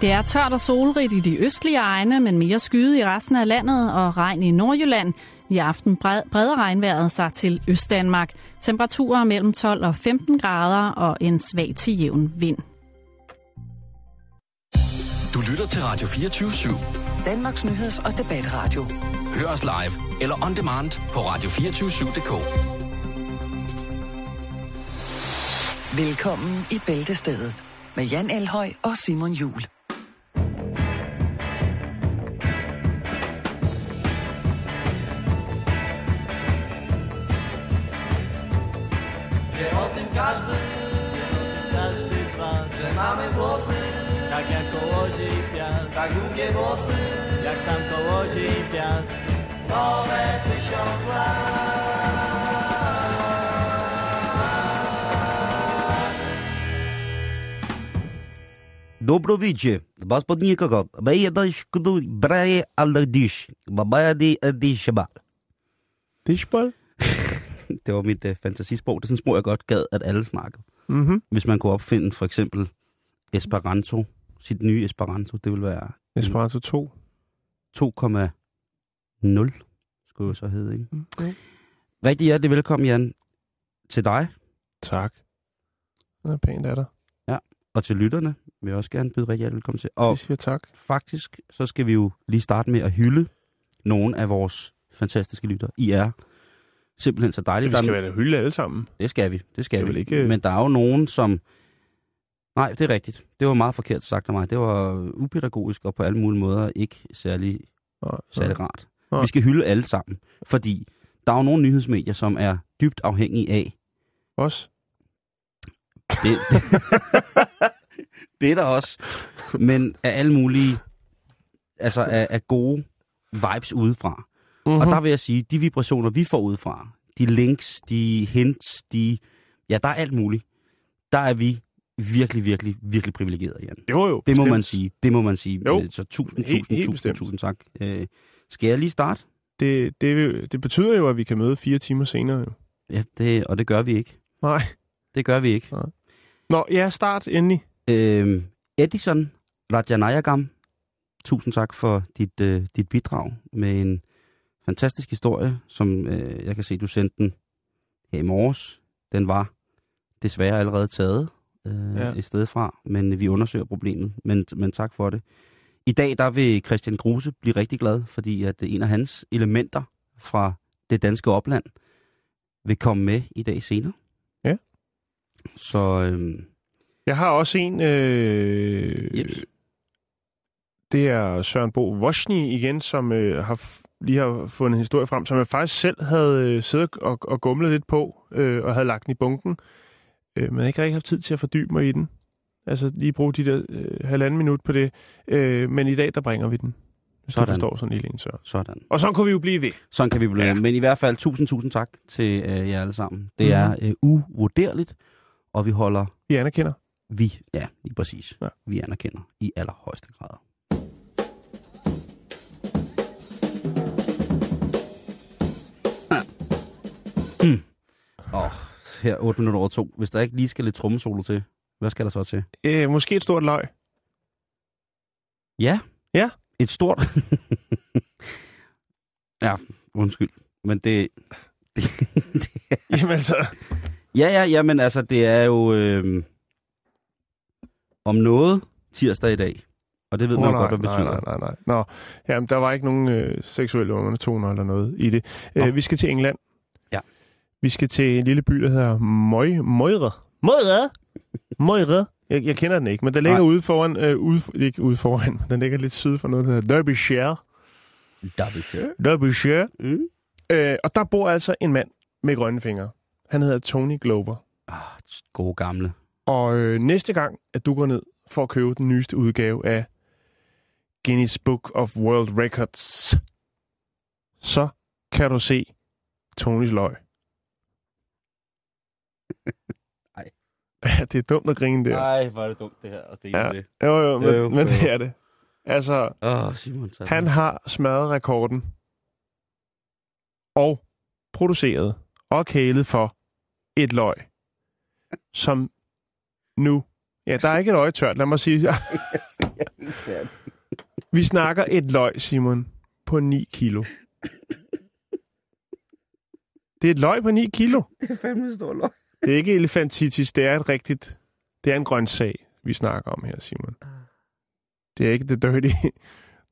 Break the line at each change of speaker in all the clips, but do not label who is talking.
Det er tørt og solrigt i de østlige egne, men mere skyde i resten af landet og regn i Nordjylland. I aften breder regnvejret sig til Østdanmark. Temperaturer mellem 12 og 15 grader og en svag til jævn vind.
Du lytter til Radio 24 /7.
Danmarks nyheds- og debatradio.
Hør os live eller on demand på radio247.dk.
Velkommen i Bæltestedet med Jan Elhøj og Simon Jul.
każdy, każdy z was, że mamy włosy, tak jak kołodziej piast, tak długie włosy, jak sam kołodziej piast, nowe tysiąc lat.
Добро вечер, господников. Баедашкду брае алладиш. Бабади адишба.
Dishball?
Det var mit uh, fantasisprog. Det er sådan et sprog, jeg godt gad, at alle snakkede.
Mm-hmm.
Hvis man kunne opfinde for eksempel Esperanto, sit nye Esperanto, det vil være
Esperanto 2.
2,0, skulle jo så hedde, ikke?
Mm-hmm.
Rigtig hjertelig velkommen, Jan, til dig
Tak. Det er pænt af dig.
og til lytterne. Vil jeg også gerne byde rigtig hjertelig velkommen til. Og
Vi siger tak.
faktisk, så skal vi jo lige starte med at hylde nogle af vores fantastiske lyttere. I er simpelthen så dejlige.
Vi
Der er
skal vel hylde alle sammen.
Det skal vi, det skal
Det
vi.
ikke-
Men der er jo nogen, som... Nej, det er rigtigt. Det var meget forkert sagt af mig. Det var upædagogisk og på alle mulige måder ikke særlig,
Nej,
særlig rart.
Nej.
Vi skal hylde alle sammen, fordi der er jo nogle nyhedsmedier, som er dybt afhængige af...
Os?
Det, det er der også. Men af alle mulige... Altså af, af gode vibes udefra.
Mm-hmm.
Og der vil jeg sige, de vibrationer, vi får udefra, de links, de hints, de... Ja, der er alt muligt. Der er vi virkelig, virkelig, virkelig privilegerede, Jan.
Jo, jo.
Det må
bestemt.
man sige. Det må man sige.
Jo.
Så tusind,
Helt-
tusind,
helt
tusind,
bestemt.
tusind tak. Øh, skal jeg lige starte?
Det, det, det betyder jo, at vi kan møde fire timer senere. Jo.
Ja, det, og det gør vi ikke.
Nej.
Det gør vi ikke.
Nå, ja, start endelig.
Øh, Edison Rajanayagam, tusind tak for dit, øh, dit bidrag med en fantastisk historie, som øh, jeg kan se, du sendte den her i morges. Den var desværre allerede taget øh,
Ja.
et sted fra, men vi undersøger problemet. Men, men tak for det. I dag der vil Christian Gruse blive rigtig glad, fordi at en af hans elementer fra det danske opland vil komme med i dag senere.
Ja.
Så øh,
Jeg har også en... Øh,
Jeps.
det er Søren Bo Wozny igen, som øh, har lige har fundet en historie frem, som jeg faktisk selv havde øh, siddet og, og gumlet lidt på, øh, og havde lagt den i bunken, øh, men ikke rigtig haft tid til at fordybe mig i den. Altså lige bruge de der øh, halvanden minut på det. Øh, men i dag, der bringer vi den. Hvis sådan. du
Sådan.
forstår sådan en lille en, Søren.
sådan.
Og så kunne vi jo blive ved.
Sådan kan vi blive.
Ja.
Men i hvert fald tusind, tusind tak til øh, jer alle sammen. Det
Mhm.
er øh, uvurderligt, og vi holder,
Vi anerkender.
vi, ja, lige præcis,
ja.
vi anerkender i allerhøjeste grad. Mm. Oh, her 8 minutter over to. Hvis der ikke lige skal lidt trommesolo til, hvad skal der så til?
Øh, måske et stort løg.
Ja.
Ja.
Et stort... ja, undskyld. Men det... det, det er...
Jamen altså...
Ja, ja, ja, men altså, det er jo øh, om noget tirsdag i dag. Og det ved man
Åh,
jo godt, hvad det
nej,
betyder.
nej, nej, nej. Nå, jamen, der var ikke nogen øh, seksuelle undertoner eller noget i det. Øh, vi skal til England. Vi skal til en lille by, der hedder Møj, Møjre. Møjre? Møjre? Jeg, jeg kender den ikke, men den ligger
Nej.
ude foran, øh, ude, ikke ude foran, den ligger lidt syd for noget, der hedder Derbyshire.
Derbyshire.
Derbyshire.
Mm.
Øh, og der bor altså en mand med grønne fingre. Han hedder Tony Glover.
Ah, gode gamle.
Og øh, næste gang, at du går ned for at købe den nyeste udgave af Guinness Book of World Records, så kan du se Tonys løg.
Ej.
Ja, det er dumt at grine der.
Nej, hvor er det dumt det her at grine
Ja.
ja. det.
Jo, jo, men,
Jo,
men
jo.
det er det. Altså,
Åh, oh, Simon. Så
han har smadret rekorden og produceret og kælet for et løg, som nu... Ja, der er ikke et øje tørt, lad mig sige. Vi snakker et løg, Simon, på 9 kilo. Det er et løg på 9 kilo.
Det er fandme stor løg.
Det er ikke elefantitis, det er et rigtigt... Det er en grøn sag, vi snakker om her, Simon. Det er ikke The Dirty,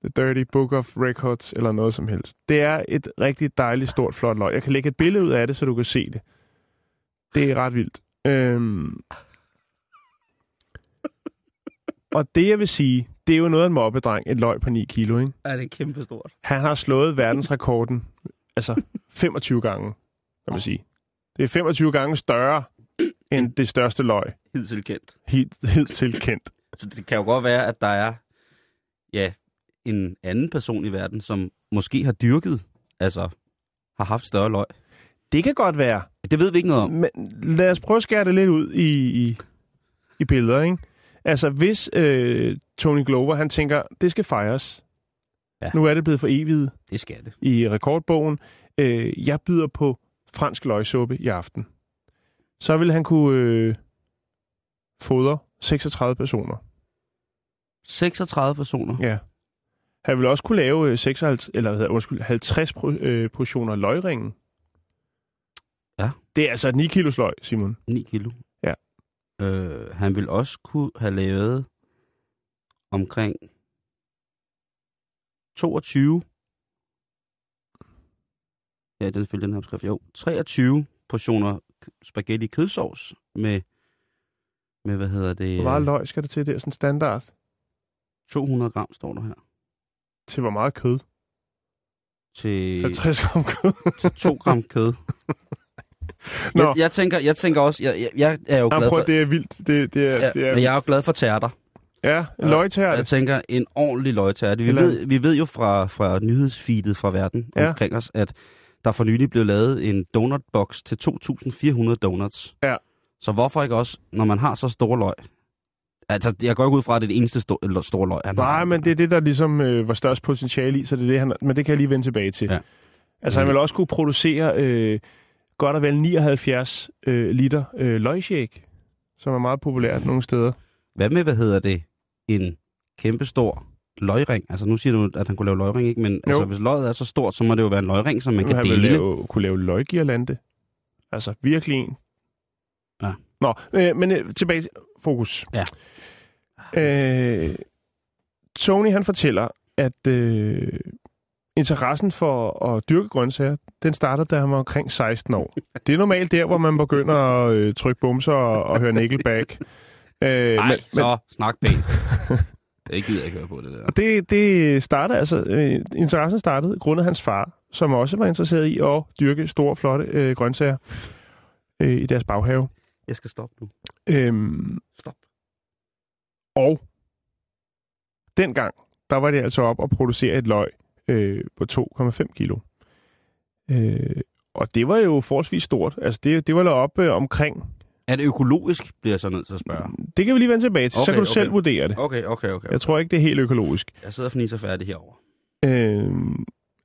the dirty Book of Records eller noget som helst. Det er et rigtig dejligt, stort, flot løg. Jeg kan lægge et billede ud af det, så du kan se det. Det er ret vildt. Øhm. Og det, jeg vil sige, det er jo noget af en mobbedreng, et løg på 9 kilo, ikke?
Ja, det er kæmpe stort.
Han har slået verdensrekorden, altså 25 gange, kan man sige. Det er 25 gange større end det største løg,
Hidtil kendt.
helt, helt tilkendt.
Så det kan jo godt være, at der er ja, en anden person i verden, som måske har dyrket, altså har haft større løg.
Det kan godt være,
Det ved vi ikke noget om.
men lad os prøve at skære det lidt ud i, i, i billeder, ikke? Altså, hvis øh, Tony Glover, han tænker, det skal fejres.
Ja.
Nu er det blevet for evigt
Det skal det.
i rekordbogen. Øh, jeg byder på fransk løgsuppe i aften. Så vil han kunne øh, fodre 36 personer.
36 personer.
Ja. Han vil også kunne lave øh, 56, eller hvad hedder, undskyld, 50 pro, øh, portioner løgringen.
Ja.
Det er altså et 9 kilos løg, Simon.
9 kilo.
Ja.
Øh, han vil også kunne have lavet omkring 22 Ja, det er selvfølgelig den her opskrift. Jo, 23 portioner spaghetti kødsovs med, med hvad hedder det?
Hvor meget løg skal det til? Det er sådan standard.
200 gram står der her.
Til hvor meget kød?
Til
50 gram kød.
2 gram kød.
Nå,
Jeg, jeg, tænker, jeg tænker også, jeg, jeg, jeg er jo
Jamen,
glad
prøv,
for,
det er vildt. Det, det er,
ja,
det er,
men jeg er jo glad for tærter.
ja, en løgtærte.
Jeg tænker, en ordentlig løgtærte. Vi,
Eller-
ved, vi ved jo fra, fra nyhedsfeedet fra verden
ja.
omkring os, at der for nylig blev lavet en donutbox til 2.400 donuts.
Ja.
Så hvorfor ikke også, når man har så store løg? Altså, jeg går ikke ud fra, at det er det eneste sto- store løg, han har.
Nej, men det er det, der ligesom øh, var størst potentiale i, så det er det, han, men det kan jeg lige vende tilbage til.
Ja.
Altså, han
Mm.
vil også kunne producere øh, godt og vel 79 øh, liter øh, løgshake, som er meget populært nogle steder.
Hvad med, hvad hedder det, en kæmpestor løgring? Altså, nu siger du, at han kunne lave løgring, ikke? Men altså, hvis løget er så stort, så må det jo være en løgring, som man kan
han
dele.
lave, kunne lave løggirlande. Altså, virkelig en.
Ja.
Nå, øh, men øh, tilbage til fokus.
Ja.
Øh, Tony, han fortæller, at øh, interessen for at dyrke grøntsager, den startede, da han var omkring 16 år. Det er normalt der, hvor man begynder at øh, trykke bumser og, og høre Nickelback. Øh,
Nej,
men-
så snak pænt. det gider jeg ikke høre på, det der.
Og det, det startede altså, øh, interessen startede grundet hans far, som også var interesseret i at dyrke store, flotte øh, grøntsager øh, i deres baghave.
Jeg skal stoppe nu.
Øhm,
Stop.
og dengang, der var det altså op at producere et løg øh, på 2,5 kilo. Øh, og det var jo forholdsvis stort. Altså det, det var op øh, omkring.
Er det økologisk, bliver jeg så nødt til at spørge.
Det kan vi lige vende tilbage til, okay, så
Okay,
kan du
okay.
selv vurdere det.
Okay, okay, okay.
Jeg tror ikke, det er helt økologisk.
Jeg sidder og fniser færdig herover.
Øh,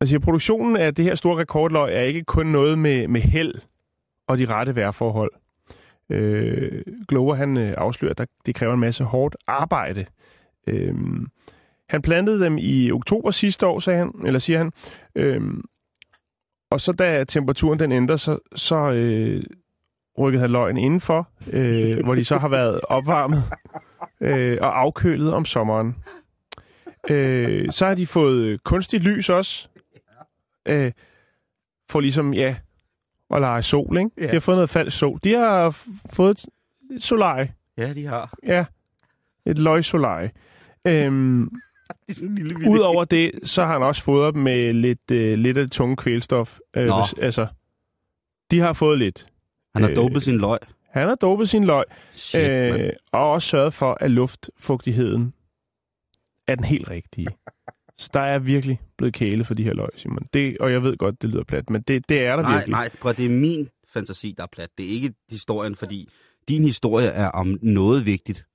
altså, produktionen af det her store rekordløg er ikke kun noget med, med held og de rette vejrforhold. Øh, Glover, han øh, afslører, at der, det kræver en masse hårdt arbejde. Øh, han plantede dem i oktober sidste år, sagde han, eller siger han. Øh, og så da temperaturen den ændrer sig, så øh, rykkede han løgene indenfor, øh, hvor de så har været opvarmet øh, og afkølet om sommeren. Øh, så har de fået kunstigt lys også. Øh, for ligesom, ja, at lege sol, ikke?
Ja.
De har fået noget falsk sol. De har fået et- solarie.
Ja, de har.
Ja, et løgsolarie. Øhm, Udover det, så har han også fået dem med lidt, øh, lidt af det tunge kvælstof. Øh,
Nå.
hvis, altså, de har fået lidt.
Han har
Øh,
dopet sin løg.
Han har dopet sin løg,
Shit, øh,
og også sørget for, at luftfugtigheden er den helt rigtige. Så der er virkelig blevet kæle for de her løg, Simon. Det, og jeg ved godt, det lyder plat, men det, det er der
nej,
virkelig.
nej, prøv, det er min fantasi, der er plat. Det er ikke historien, fordi din historie er om noget vigtigt.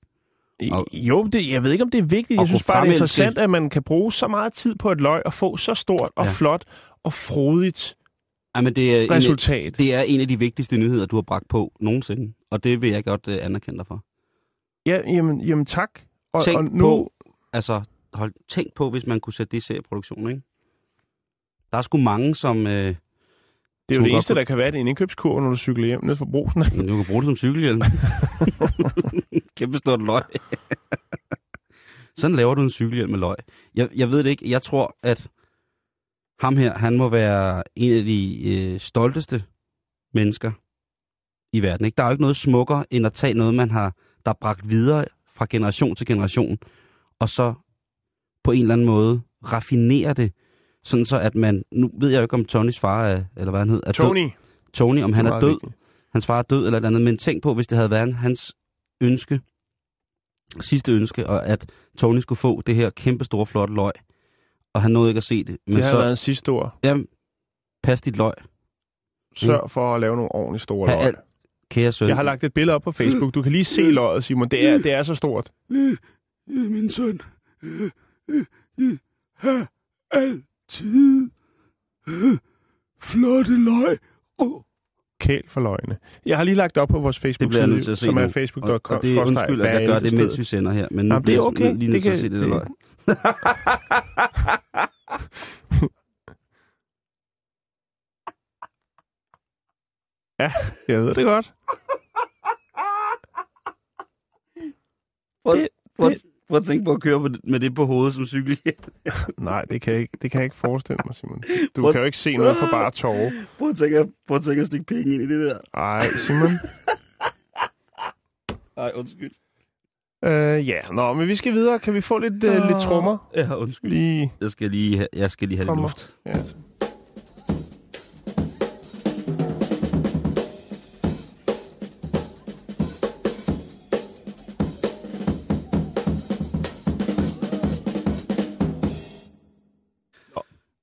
Og-
Jo, det, jeg ved ikke, om det er vigtigt. Jeg synes bare, det er interessant, at man kan bruge så meget tid på et løg og få så stort og
Ja.
flot og frodigt
Ej, men det er, en, af-
resultat.
det er en af de vigtigste nyheder, du har bragt på nogensinde. Og det vil jeg godt uh, anerkende dig for.
Ja, jamen, jamen tak. Og,
Tænk
og nu,
på, Altså, hold, tænk på, hvis man kunne sætte det i serieproduktion, ikke? Der er sgu mange, som... Øh,
Det er jo det eneste,
kunne-
der kan være, det er en indkøbskurv, når du cykler hjem ned fra brosen.
du kan bruge det som cykelhjelm. Kæmpe stort løg. Sådan laver du en cykelhjelm med løg. Jeg, jeg ved det ikke. Jeg tror, at ham her, han må være en af de øh, stolteste mennesker i verden. Ikke? Der er jo ikke noget smukkere, end at tage noget, man har, der er bragt videre fra generation til generation, og så på en eller anden måde raffinere det, sådan så at man, nu ved jeg jo ikke om Tonys far er, eller hvad han hed, er død.
Tony.
Tony, om han er død,
vigtigt.
hans far er død eller et andet, men tænk på, hvis det havde været hans ønske, sidste ønske, og at Tony skulle få det her kæmpe store flotte løg, og han nåede ikke at se det. Men
Det har
så,
været en sidste ord.
jamen, pas dit løg,
Sørg for at lave nogle ordentligt store løg.
alt- kære søn.
Jeg har lagt et billede op på Facebook. Du kan lige se løget, Simon. Det er, det er så stort.
Min søn, har altid flotte løg.
Kæl for løgne. Jeg har lige lagt op på vores Facebook-side, som
nu.
er facebook.com.
Og, og det er undskyld, at jeg gør det, mens vi sender her, men nu
Jamen, det er okay.
lige
Det kan-
se det,
det-
løg.
Jeg ved det godt.
Prøv,
Det-
prøv,
det-
prøv at tænke på at køre med det på hovedet som cykel.
Nej, det kan, jeg ikke, det kan jeg ikke forestille mig, Simon. Du
Prøv-
kan jo ikke se noget for bare tårer.
Prøv at tænke, prøv at, tænke at stikke penge ind i det der.
Ej, Simon.
Nej, undskyld.
Øh, ja, nå, men vi skal videre. Kan vi få lidt, øh, lidt trommer?
Ja, undskyld.
Lige...
Jeg skal lige have, jeg skal lige have lidt luft.
Ja.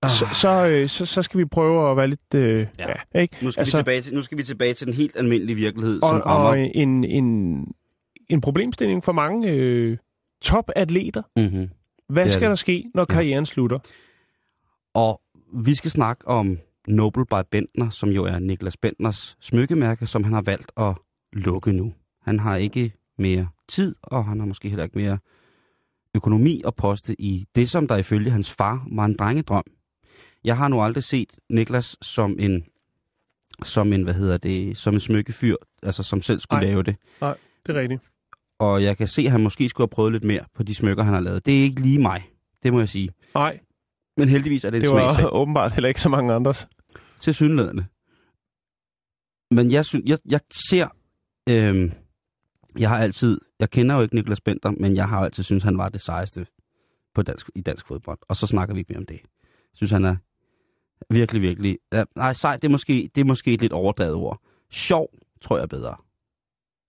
Så, så, øh, så, så skal vi prøve at være lidt... Øh,
Ja.
ja. ikke?
Nu skal, altså, vi tilbage til, nu skal vi tilbage til den helt almindelige virkelighed,
og,
som rammer...
og en, en, en problemstilling for mange øh, topatleter.
Mm-hmm.
Hvad
Det
skal
det.
der ske, når
Ja.
karrieren slutter?
Og vi skal snakke om Noble by Bentner, som jo er Niklas Bentners smykkemærke, som han har valgt at lukke nu. Han har ikke mere tid, og han har måske heller ikke mere økonomi at poste i det, som der ifølge hans far var en drengedrøm. Jeg har nu aldrig set Niklas som en, som en, hvad hedder det, som en smykkefyr, altså som selv skulle
Ej.
lave det.
Det er rigtigt.
Og jeg kan se, at han måske skulle have prøvet lidt mere på de smykker, han har lavet. Det er ikke lige mig, det må jeg sige.
Nej,
Men heldigvis er det en
det
smagsag.
var åbenbart heller ikke så mange andres.
til synlædende. Men jeg, synes, jeg, jeg ser, øhm, jeg har altid, jeg kender jo ikke Niklas Bender, men jeg har altid synes han var det sejeste på dansk, i dansk fodbold. Og så snakker vi ikke mere om det. Jeg synes, han er virkelig, virkelig, ja, nej, sej, det er, måske, det er måske et lidt overdrevet ord. Sjov, tror jeg bedre.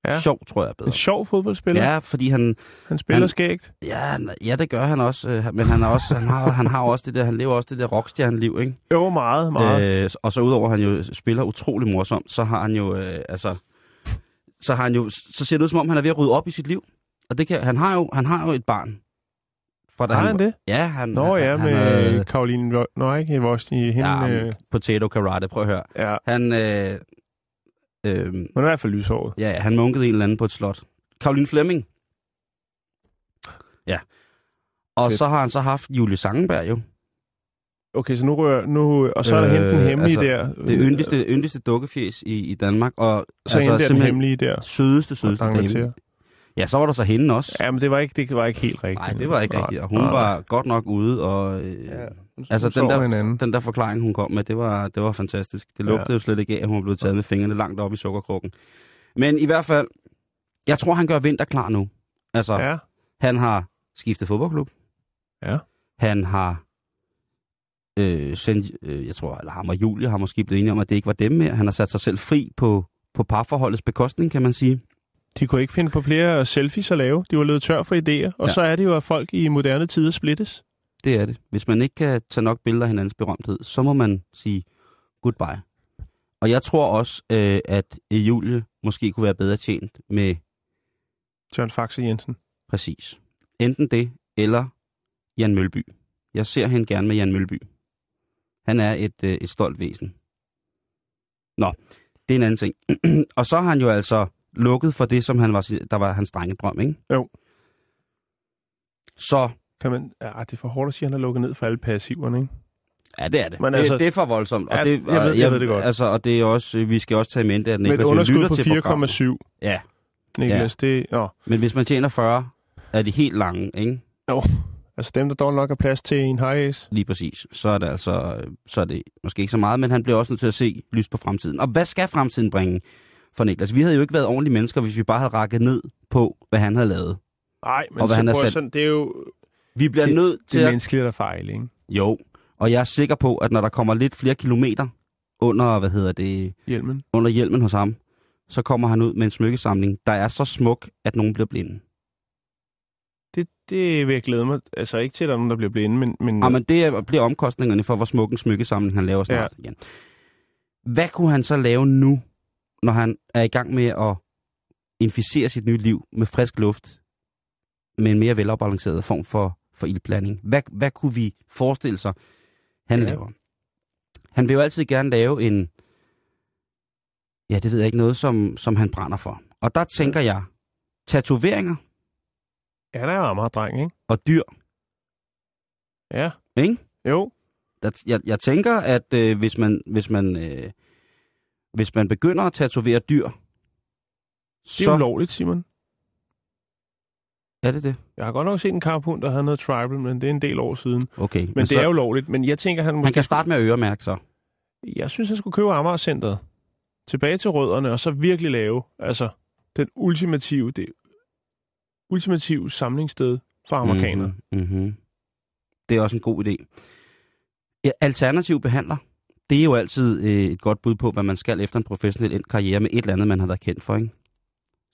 Ja.
Sjov, tror jeg bedre.
En sjov fodboldspiller.
Ja, fordi han,
Han spiller
Han-
skægt.
ja, ja, det gør han også, øh, men han, er også, han, har, han har også det der, han lever også det der rockstjerne-liv, ikke?
Jo, meget, meget.
Øh, og så udover at han jo spiller utrolig morsomt, så har han jo, øh, altså, så har han jo, så ser det ud som om, han er ved at rydde op i sit liv. Og det kan, han har jo, han har jo et barn. Fra, da
Har han det?
Ja, han,
Nå
han,
ja,
han,
med
øh,
Karoline Nå, ikke. Hende,
ja,
øh,
potato karate, prøv at høre.
ja,
Han, øh, øh,
hun er i hvert fald lyshåret.
ja, han munkede en eller anden på et slot. Karoline Flemming. Ja. Og
Fedt.
så har han så haft Julie Sangenberg jo.
Okay, så nu rører... Nu, og så er der
Øh,
hende den hemmelige
altså,
der.
Det yndigste, yndigste dukkefjes i, i Danmark. Og
Så hende der den hemmelige der.
sødeste, sødeste dame. Ja, så var der så hende også.
Ja, men det var ikke, det var ikke helt rigtigt.
Nej, det var ikke rigtigt. Og hun
nej.
var godt nok ude, og øh,
Ja, hun-
altså den der,
hinanden.
den der forklaring, hun kom med, det var, det var fantastisk. Det lugtede
Ja.
jo slet ikke af, at hun blevet taget med fingrene langt op i sukkerkrukken. Men i hvert fald, jeg tror, han gør vinter klar nu. Altså. Ja, han har skiftet fodboldklub.
Ja.
Han har øh, sendt, øh, jeg tror, eller ham og Julie har måske blevet enige om, at det ikke var dem mere. Han har sat sig selv fri på, på parforholdets bekostning, kan man sige.
De kunne ikke finde på flere selfies at lave. De var løbet tør for idéer. Og
Ja.
så er det jo, at folk i moderne tider splittes.
Det er det. Hvis man ikke kan tage nok billeder af hinandens berømthed, så må man sige goodbye. Og jeg tror også, øh, at Julie måske kunne være bedre tjent med
Søren Faxe Jensen.
præcis. Enten det, eller Jan Mølby. Jeg ser hende gerne med Jan Mølby. Han er et, øh, et stolt væsen. Nå, det er en anden ting. og så har han jo altså lukket for det, som han var, der var hans drengedrøm, ikke?
Jo.
Så
Kan man, ja, det er for hårdt at sige, at han har lukket ned for alle passiverne, ikke?
Ja, det er det.
Men
det,
altså-
det er for voldsomt. Og
Ja,
det,
jeg ved- jeg ved det godt.
Altså, og det er også, vi skal også tage i mente, at Niklas jo
underskud på
til programmet.
4,7,
Ja,
Niklas, det... Nå,
men hvis man tjener 40, er de helt lange, ikke?
altså dem, der dog nok er plads til en high ace.
Lige præcis. Så er det altså, så er det måske ikke så meget, men han bliver også nødt til at se lys på fremtiden. Og hvad skal fremtiden bringe for Niklas? Vi havde jo ikke været ordentlige mennesker, hvis vi bare havde rakket ned på, hvad han havde lavet.
Nej, men
Og hvad
så
han
at
sat-
sådan, det er jo
Vi bliver
Det-
nødt til
det er
at...
menneskeligt at fejle, ikke?
Jo, og jeg er sikker på, at når der kommer lidt flere kilometer under, hvad hedder det,
Hjelmen.
under hjelmen hos ham, så kommer han ud med en smykkesamling, der er så smuk, at nogen bliver blinde.
Det, det vil jeg glæde mig. Altså ikke til, at der er nogen, der bliver blinde, men... men,
Ja, men det er- bliver omkostningerne for, hvor smuk en smykkesamling han laver snart ja. igen. Hvad kunne han så lave nu, når han er i gang med at inficere sit nye liv med frisk luft, med en mere velafbalanceret form for, for ildblanding? Hvad, hvad kunne vi forestille sig, han
Ja.
laver? Han vil jo altid gerne lave en, ja, det ved jeg ikke, noget, som, som han brænder for. Og der tænker jeg, tatoveringer
Ja, han er jo Amager-dreng, ikke?
og dyr,
Ja.
ikke?
Jo.
der, jeg, jeg tænker, at øh, hvis man hvis man øh, hvis man begynder at tatovere dyr,
Det er
så
ulovligt, Simon.
er det det.
Jeg har godt nok set en karphund, der havde noget tribal, men det er en del år siden.
Okay, men,
Men det
så,
er ulovligt. Men jeg tænker, han måske...
han kan starte med at øremærke så.
Jeg synes, han skulle købe Amager-centret. Tilbage til rødderne, og så virkelig lave, altså, den ultimative, det ultimative samlingssted for amerikanere. Mm.
Mm-hmm. Mm-hmm. Det er også en god idé. Ja, alternativ behandler, det er jo altid øh, et godt bud på, hvad man skal efter en professionel endt karriere med et eller andet, man har været kendt for, ikke?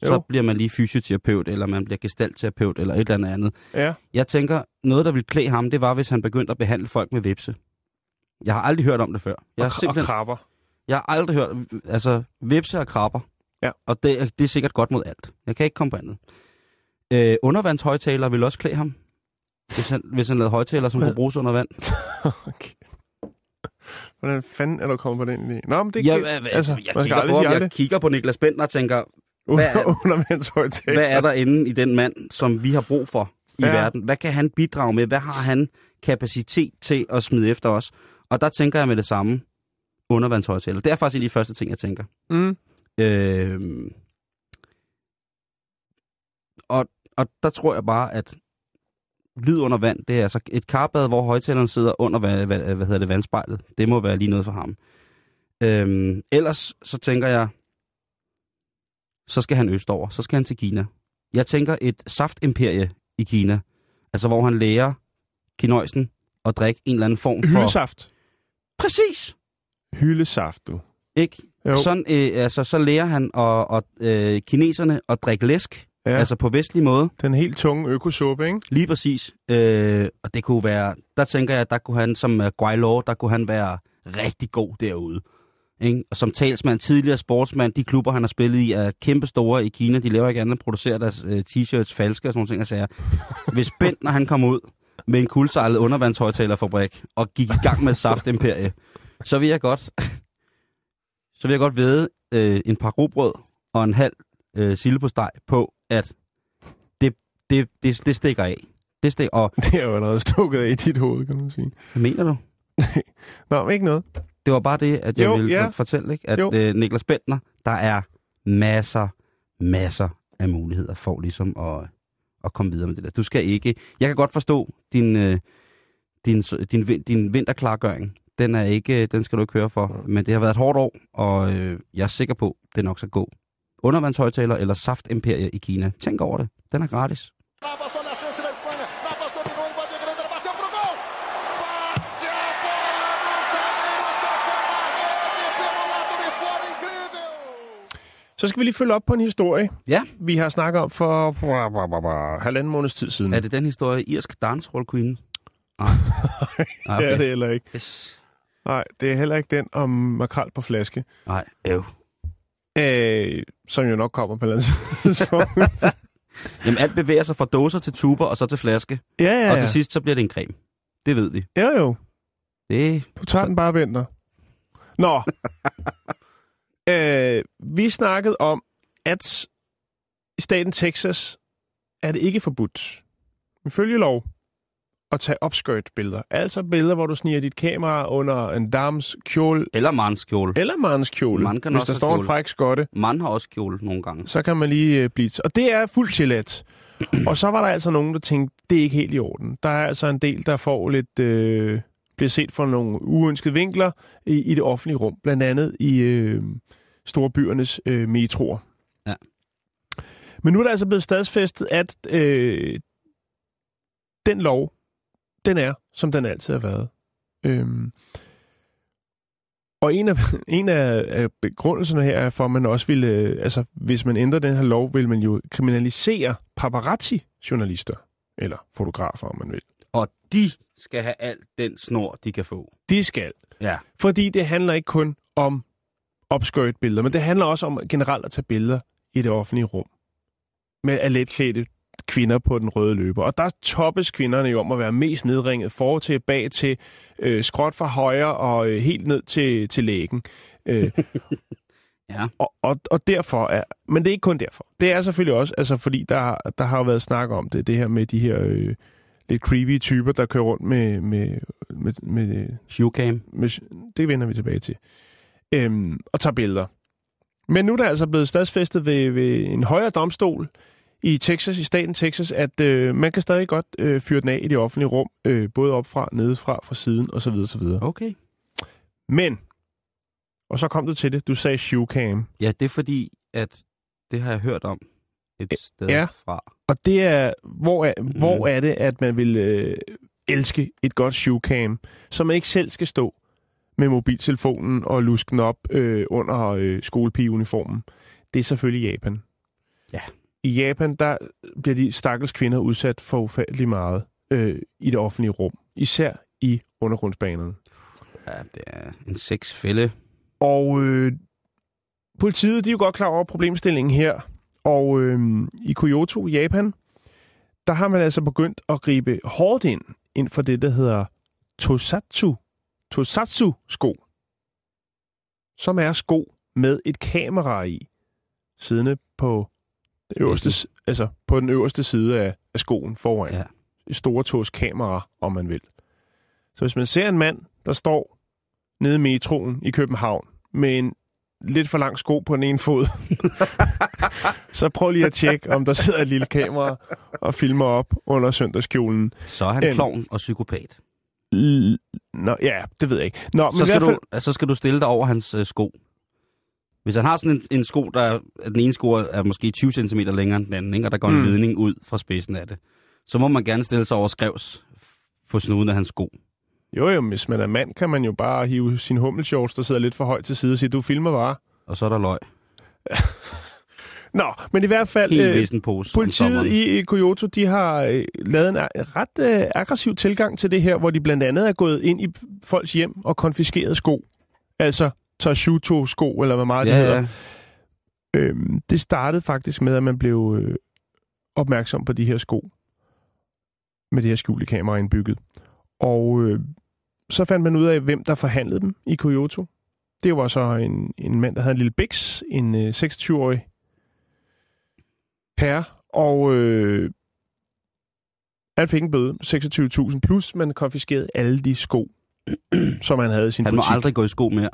Så
Jo.
bliver man lige fysioterapeut, eller man bliver gestaltterapeut, eller et eller andet.
Ja,
Jeg tænker, noget, der ville klæde ham, det var, hvis han begyndte at behandle folk med vipse. Jeg har aldrig hørt om det før. Jeg
og,
har simpelthen
og krabber.
Jeg har aldrig hørt, altså vipse og krabber.
Ja.
Og det, er- det er sikkert godt mod alt. Jeg kan ikke komme på andet. Øh, undervandshøjtaler vil også klæde ham. Hvis han, hvis han lavede højtaler, som kunne bruges under vand.
okay. Hvordan fanden er du kommet på den idé? Nå, men det
Jeg,
kan...
jeg,
altså,
jeg, kigger på, jeg kigger på Niklas Bentner og tænker, hvad er- hvad er der inde i den mand, som vi har brug for i
Ja.
verden? Hvad kan han bidrage med? Hvad har han kapacitet til at smide efter os? Og der tænker jeg med det samme undervandshøjtaler. Det er faktisk en af de første ting, jeg tænker.
Mm.
Øh, og, og der tror jeg bare, at lyd under vand, det er altså et karbad, hvor højtaleren sidder under hvad, hvad, hvad hedder det, vandspejlet. Det må være lige noget for ham. Øhm, ellers så tænker jeg, så skal han østover. Så skal han til Kina. Jeg tænker et saftimperie i Kina. Altså hvor han lærer kinøjsen at drikke en eller anden form for...
Hyldesaft.
Præcis!
Hyldesaft, du.
Ikke?
Jo.
Sådan, øh, altså, så lærer han og, og, øh, kineserne at drikke læsk,
Ja.
altså på vestlig måde.
Den helt tunge økosuppe, ikke?
Lige præcis. Øh, og det kunne være, der tænker jeg, der kunne han som uh, Guaylo, der kunne han være rigtig god derude. Ikke? Og som talsmand, tidligere sportsmand, de klubber, han har spillet i, er kæmpe store i Kina. De laver ikke andet end at producere deres øh, t-shirts falske og sådan nogle ting. Sager. Hvis Bent, når han kom ud med en kuldsejlet undervandshøjtalerfabrik og gik i gang med et saftimperie, så vil jeg godt, så vil jeg godt vide øh, en par grobrød og en halv øh, sildepostej på, at det, det, det, det stikker af. Det stikker, og
Det er jo allerede stukket af i dit hoved, kan man sige.
hvad mener du?
Nå, men ikke noget.
Det var bare det, at jeg
Jo,
ville
ja.
for- fortælle, ikke? at øh, Niklas Bentner, der er masser, masser af muligheder for ligesom at, at komme videre med det der. Du skal ikke... Jeg kan godt forstå din, øh, din, din, din, din vinterklargøring. Den, er ikke, den skal du ikke høre for. Men det har været et hårdt år, og øh, jeg er sikker på, det nok skal gå. Undervandshøjtaler eller saftimperie i Kina. Tænk over det. Den er gratis.
Så skal vi lige følge op på en historie,
Ja,
vi har snakket om for halvanden måneds tid siden.
er det den historie, irsk dancehall queen? Nej. Nej,
det er det heller ikke.
Yes.
Nej, det er heller ikke den om makrel på flaske,
Nej, øv.
Øh, som jo nok kommer på et eller.
Jamen alt bevæger sig fra dåser til tuber og så til flaske.
ja, ja,
Ja, og
ja.
til sidst så bliver det en creme. Det ved vi.
Jo, jo.
Det
Du tager den bare, Bender. Nå. øh, vi snakkede om, at i staten Texas er det ikke forbudt. Ifølge lov at tage opskørt-billeder. Altså billeder, hvor du sniger dit kamera under en dams kjole
Eller mandskjole.
eller mandens kjole.
Man kan
Hvis
også
der står en
kjole.
fræk skotte,
Man har også kjole nogle gange.
så kan man lige øh, blive... Og det er fuldt tilladt. Og så var der altså nogen, der tænkte, det er ikke helt i orden. Der er altså en del, der får lidt... Øh, bliver set fra nogle uønskede vinkler i, i det offentlige rum. Blandt andet i øh, storbyernes øh, metroer.
Ja.
Men nu er der altså blevet stadsfæstet, at øh, den lov, den er, som den altid har været. Øhm, og en af, en af, af begrundelserne her er for, at man også ville, øh, altså hvis man ændrer den her lov, vil man jo kriminalisere paparazzi-journalister, eller fotografer, om man vil.
Og de skal have alt den snor, de kan få.
De skal.
Ja.
Fordi det handler ikke kun om opskørt billeder, men det handler også om generelt at tage billeder i det offentlige rum. Med af letklædte kvinder på den røde løber. Og der toppes kvinderne jo om at være mest nedringet, for til, bag til, øh, skråt fra højre og øh, helt ned til, til lægen. Øh,
Ja.
og, og, og derfor er, men det er ikke kun derfor. Det er selvfølgelig også, altså fordi der, der har jo været snak om det, det her med de her øh, lidt creepy typer, der kører rundt med, med, med, med,
Shoecam.
med det vender vi tilbage til, øhm, og tager billeder. Men nu er der altså blevet stadsfæstet ved, ved en højere domstol i Texas, i staten Texas, at øh, man kan stadig godt øh, fyre den af i det offentlige rum, øh, både opfra, nedefra, fra siden osv. osv.
Okay.
Men, og så kom du til det, du sagde shoecam.
Ja, det er fordi, at det har jeg hørt om et sted
Ja.
fra.
Og det er, hvor er, mm. hvor er det, at man vil øh, elske et godt shoecam, så man ikke selv skal stå med mobiltelefonen og luske den op øh, under øh, skolepigeuniformen. Det er selvfølgelig Japan.
Ja.
I Japan, der bliver de stakkels kvinder udsat for ufattelig meget øh, i det offentlige rum. Især i undergrundsbanerne.
Ja, det er en sexfælde.
Og øh, politiet de er jo godt klar over problemstillingen her. Og øh, i Kyoto, Japan, der har man altså begyndt at gribe hårdt ind, ind for det, der hedder Tosatsu. Tosatsu-sko. Som er sko med et kamera i, siddende på, det øverste, altså på den øverste side af, af skoen foran.
Ja.
Et store tås kamera, om man vil. Så hvis man ser en mand, der står nede i metroen i København med en lidt for lang sko på den ene fod, så prøv lige at tjekke, om der sidder et lille kamera og filmer op under søndagskjolen.
Så er han
Øhm.
klovn og psykopat.
L- Nå, ja, det ved jeg ikke. Nå, men
Så
i
skal, du, altså, så skal du stille dig over hans øh, sko. Hvis han har sådan en, en sko, der er, den ene sko er måske 20 cm længere end den anden, ikke? og der går en
Mm.
ledning ud fra spidsen af det, så må man gerne stille sig over skrevs på snuden af hans sko.
jo, jo, hvis man er mand, kan man jo bare hive sin hummelshorts, der sidder lidt for højt til side og sige, du filmer bare.
Og så er der løg.
Nå, men i hvert fald... Øh,
pose.
Politiet i i Kyoto, de har øh, lavet en a- ret øh, aggressiv tilgang til det her, hvor de blandt andet er gået ind i folks hjem og konfiskeret sko. Altså Tashuto-sko, eller hvad meget det
Ja,
hedder.
ja.
Øhm, det startede faktisk med, at man blev øh, opmærksom på de her sko med det her skjulte kamera indbygget. Og øh, så fandt man ud af, hvem der forhandlede dem i Kyoto. Det var så en, en mand, der havde en lille biks, en øh, 26-årig herre, og øh, han fik en bøde 26.000 plus, man konfiskerede alle de sko, som han havde i sin
Han må
butik.
aldrig gå i sko mere.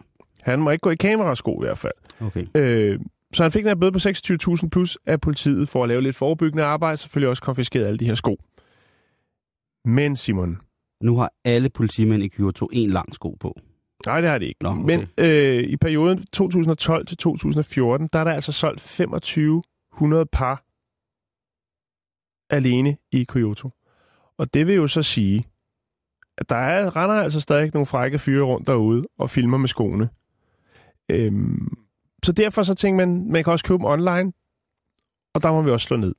Han må ikke gå i kamerasko i hvert fald.
Okay.
Øh, så han fik den her bøde på 26.000 plus af politiet for at lave lidt forebyggende arbejde, selvfølgelig også konfiskeret alle de her sko. Men Simon,
Nu har alle politimænd i Kyoto en lang sko på.
nej det har de ikke.
Nå, okay.
Men øh, i perioden 2012 til 2014, der er der altså solgt 2500 par alene i Kyoto. Og det vil jo så sige, at der er, render altså stadig nogle frække fyre rundt derude og filmer med skoene. Øhm, så derfor så tænker man, man kan også købe dem online, og der må vi også slå ned.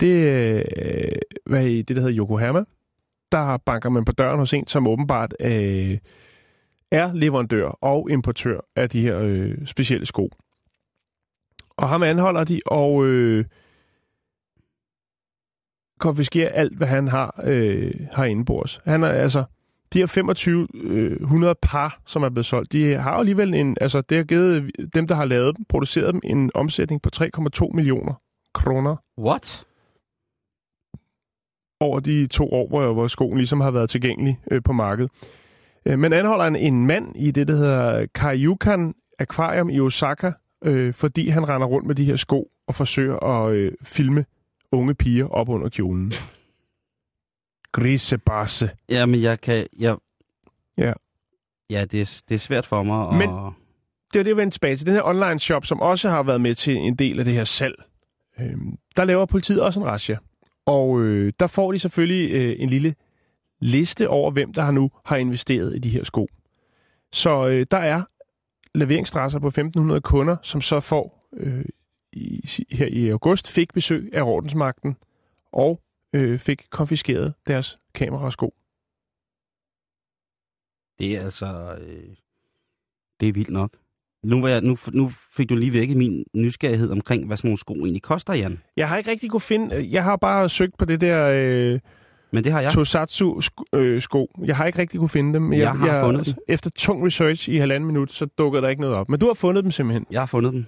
Det, øh, hvad i det, der hedder Yokohama, der banker man på døren hos en, som åbenbart øh, er leverandør og importør af de her øh, specielle sko. Og ham anholder de, og øh, konfiskerer alt, hvad han har øh, herinde på os. Han er altså, de her 2500 par, som er blevet solgt, de har jo alligevel en, altså det har givet dem, der har lavet dem, produceret dem, en omsætning på 3,2 millioner kroner.
What?
over de to år, hvor, hvor skoen ligesom har været tilgængelig øh, på markedet. Øh, men anholder en, en mand i det, der hedder Kaiyukan Aquarium i Osaka, øh, fordi han render rundt med de her sko og forsøger at øh, filme unge piger op under kjolen. Grisebasse.
Ja, men jeg kan... Jeg...
Ja.
Ja, det er, det er svært for mig at...
Men- det var det, jeg vendte tilbage til. Den her online shop, som også har været med til en del af det her salg, øh, der laver politiet også en razzia. Og øh, der får de selvfølgelig øh, en lille liste over, hvem der har nu har investeret i de her sko. Så øh, der er leveringstresser på 1.500 kunder, som så får øh, i, her i august fik besøg af ordensmagten og øh, fik konfiskeret deres kamera og sko.
Det er altså... Øh, det er vildt nok. Nu, var jeg, nu, nu fik du lige vækket min nysgerrighed omkring, hvad sådan nogle sko egentlig koster, Jan.
Jeg har ikke rigtig kunne finde... Jeg har bare søgt på det der... Øh,
Men det har jeg.
Tosatsu sko, øh, sko. Jeg har ikke rigtig kunne finde dem.
Jeg har fundet dem.
Efter tung research i halvanden minut, så dukker der ikke noget op. Men du har fundet dem simpelthen.
Jeg har fundet dem.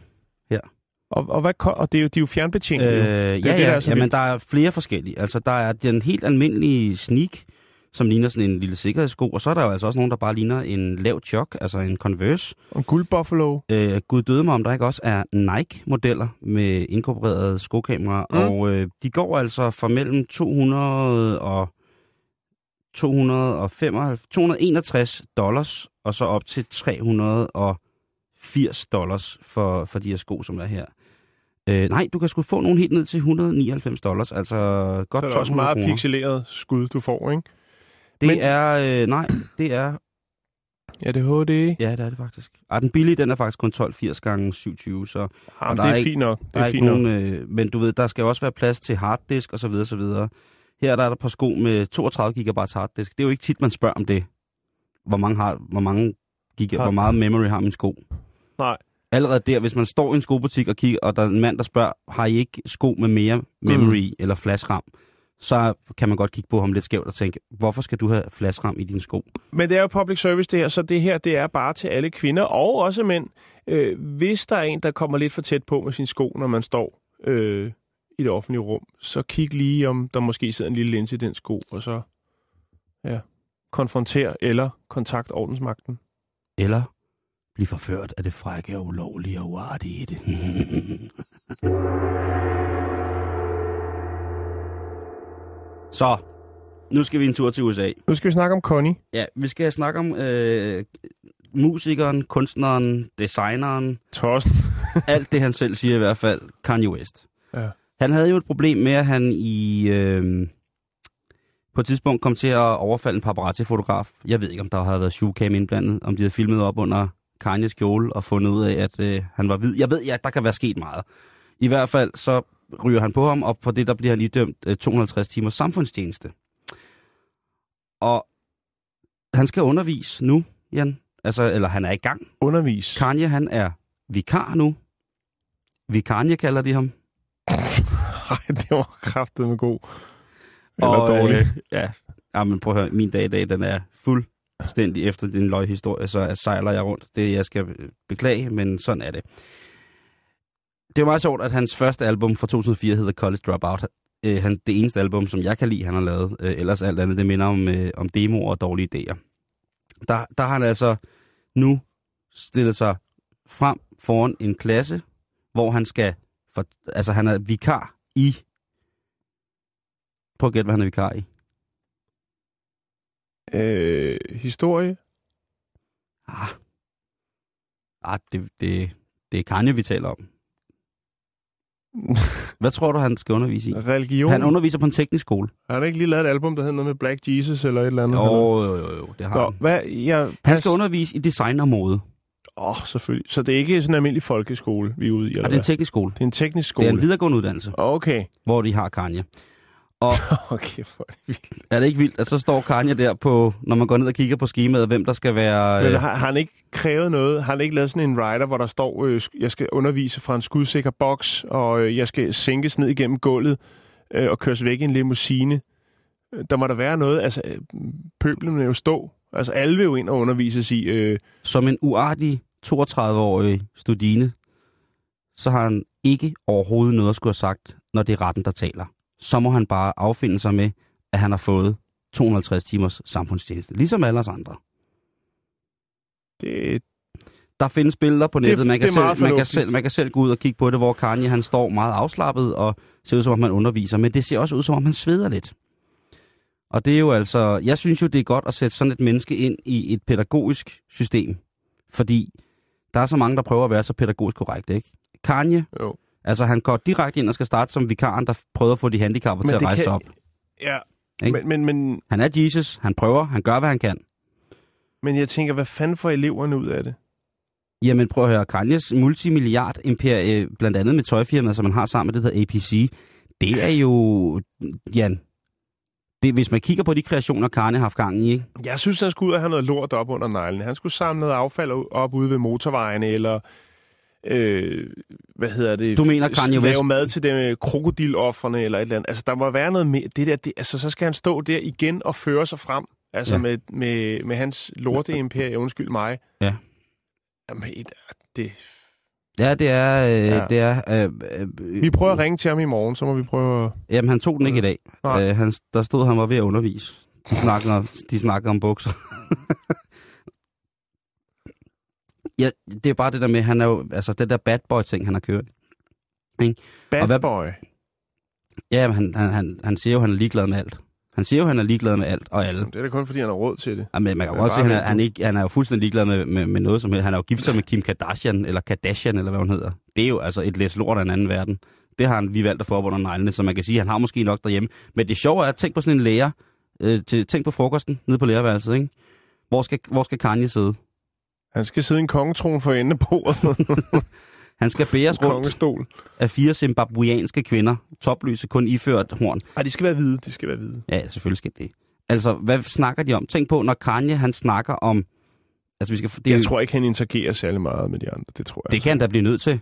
Og, og, hvad, og det er jo, de er jo fjernbetjente.
Øh, ja,
det er
ja,
det, der er så
jamen,
vildt.
der er flere forskellige. Altså, der er den helt almindelige sneak, som ligner sådan en lille sikkerhedssko, og så er der jo altså også nogen, der bare ligner en lav chok, altså en Converse.
Og Guld Buffalo.
Øh, Gud døde mig, om der ikke også er Nike-modeller med inkorporeret skokamera,
Mm.
og øh, de går altså for mellem 200 og 265, 261 dollars, og så op til 380 dollars for, for de her sko, som er her. Øh, nej, du kan sgu få nogen helt ned til 199 dollars, altså godt
Så er det også
1200
meget
kroner.
pixeleret skud, du får, ikke?
Det
Men-
er, øh, nej, det er,
Ja, det er HD.
ja, det er det faktisk. Ej, den billige, den er faktisk kun 1280 gange 720, så
Jamen,
der
det
er
er fint nok. Det
der
er,
er
fint
nogen, øh, men du ved, der skal også være plads til harddisk og så videre, så videre. Her er der par sko med 32 GB harddisk. Det er jo ikke tit, man spørger om det. Hvor mange, har, hvor mange giga,
Har-
hvor meget memory har min sko?
Nej.
Allerede der, hvis man står i en skobutik og kigger, og der er en mand, der spørger, har I ikke sko med mere memory mm. eller flashram? Så kan man godt kigge på ham lidt skævt og tænke, hvorfor skal du have flashram i dine sko?
Men det er jo public service det her, så det her det er bare til alle kvinder og også mænd. Øh, hvis der er en, der kommer lidt for tæt på med sin sko, når man står øh, i det offentlige rum, så kig lige, om der måske sidder en lille linse i den sko, og så ja, konfronter eller kontakt ordensmagten.
Eller blive forført af det frække og ulovlige og uartige i det. Så, nu skal vi en tur til USA.
Nu skal vi snakke om Connie.
Ja, vi skal snakke om øh, musikeren, kunstneren, designeren,
Tossen.
alt det han selv siger i hvert fald, Kanye West.
Ja.
Han havde jo et problem med, at han i øh, på et tidspunkt kom til at overfalde en paparazzi-fotograf. Jeg ved ikke, om der havde været shoecam indblandet, om de havde filmet op under Kanye's kjole og fundet ud af, at øh, han var hvid. Jeg ved, ja, der kan være sket meget. I hvert fald så ryger han på ham, og på det der bliver han idømt øh, 250 timers samfundstjeneste. Og han skal undervise nu, Jan. Altså, eller han er i gang.
Undervis.
Kanye, han er vikar nu. Vikanje kalder de ham.
Ej, det var kraftet med god. Eller
Og,
dårlig.
Øh, ja. ja, men prøv at høre, min dag i dag, den er fuldstændig efter din løghistorie, så sejler jeg rundt. Det jeg skal øh, beklage, men sådan er det. Det er meget sjovt, at hans første album fra 2004 hedder College Dropout. Øh, han, det eneste album, som jeg kan lide, han har lavet. Øh, ellers alt andet, det minder om, øh, om demoer og dårlige idéer. Der, der har han altså nu stillet sig frem foran en klasse, hvor han skal... For, altså, han er vikar i... Prøv at gætte, hvad han er vikar i.
Øh, historie.
Ah, ah det, det, det er Kanye, vi taler om. Hvad tror du, han skal undervise i?
Religion.
Han underviser på en teknisk skole.
Har han ikke lige lavet et album, der hedder noget med Black Jesus eller et eller andet?
Jo, jo, jo, jo, det har
Nå,
han.
hvad? Jeg,
Han skal undervise i design og mode.
Åh, oh, selvfølgelig. Så det er ikke sådan en almindelig folkeskole, vi er ude i, eller
Og det er en teknisk skole.
Det er en teknisk
Det
skole.
er en videregående uddannelse,
Okay.
hvor de har Kanye.
Okay, for det vildt.
Er det ikke vildt, at så står Kanye der på, når man går ned og kigger på skemaet, hvem der skal være...
Men
Øh,
har, har han ikke krævet noget? Har han ikke lavet sådan en rider, hvor der står, øh, jeg skal undervise fra en skudsikker boks, og øh, jeg skal sænkes ned igennem gulvet øh, og køres væk i en limousine? Øh, Der må der være noget. Altså, øh, pøblen vil jo stå. Altså, alle vil jo ind og undervises i... Øh,
som en uartig 32-årig studine, så har han ikke overhovedet noget at skulle have sagt, når det er retten, der taler. Så må han bare affinde sig med, at han har fået 250 timers samfundstjeneste, ligesom alle os andre.
Det,
Der findes billeder på nettet,
Det-
man, kan selv, man, kan selv, man kan selv gå ud og kigge på det, hvor Kanye han står meget afslappet og ser ud som om han underviser, men det ser også ud som om han sveder lidt. Og det er jo altså, jeg synes jo det er godt at sætte sådan et menneske ind i et pædagogisk system, fordi der er så mange, der prøver at være så pædagogisk korrekt, ikke? Kanye,
jo.
Altså han går direkte ind og skal starte som vikaren, der prøver at få de handicappede
Men
til at rejse
kan-
op.
Ja,
Ikke?
men, men, men,
Han er Jesus, han prøver, han gør, hvad han kan.
men jeg tænker, hvad fanden får eleverne ud af det?
Jamen prøv at høre, Kanyes multimilliard imperie, blandt andet med tøjfirmaet, som man har sammen med det der APC, det er jo, Jan, det, hvis man kigger på de kreationer, Kanye har haft gang i, ikke?
Jeg synes, han skulle ud og have noget lort op under neglene. Han skulle samle noget affald op ude ved motorvejene, eller... Øh, hvad hedder det?
Du mener Kanye West?
Lave mad til dem krokodilofferne eller et eller andet. Altså, der må være noget mere. Det der, det, altså, så skal han stå der igen og føre sig frem. Altså,
Ja.
med, med, med hans lorteimperie, undskyld mig.
Ja.
Jamen, et- det...
Ja, det er, øh, ja. Det er, øh, øh,
Vi prøver at ringe til ham i morgen, så må vi prøve at...
Jamen, han tog den ikke i dag. Øh, han, der stod, han var ved at undervise. De snakkede om, de snakkede om bukser. ja, det er bare det der med, han er jo, altså det der bad boy ting, han har kørt.
Bad
Og hvad-
boy.
Ja, han, han, han, han siger jo, han er ligeglad med alt. Han siger jo, han er ligeglad med alt og alle.
Det er da kun, fordi han har råd til det.
Jamen, man kan godt
bare
han er, han, ikke, han er jo fuldstændig ligeglad med, med, med noget som helst. Han er jo gift sig med Kim Kardashian, eller Kardashian, eller hvad hun hedder. Det er jo altså et læs lort af en anden verden. Det har han lige valgt at få op under neglene, så man kan sige, at han har måske nok derhjemme. Men det sjove er, at tænk på sådan en lærer, øh, til, tænk på frokosten nede på lærerværelset, ikke? Hvor skal, hvor skal Kanye sidde?
Han skal sidde i en kongetron for ende på
Han skal bæres rundt
kongestol.
af fire zimbabwianske kvinder, topløse, kun iført horn.
Nej, de skal være hvide. De skal være hvide.
Ja, selvfølgelig skal det. Altså, hvad snakker de om? Tænk på, når Kanye, han snakker om... Altså, vi skal... Det, er
Jeg tror ikke, han interagerer særlig meget med de andre. Det tror jeg.
det kan han da blive nødt til.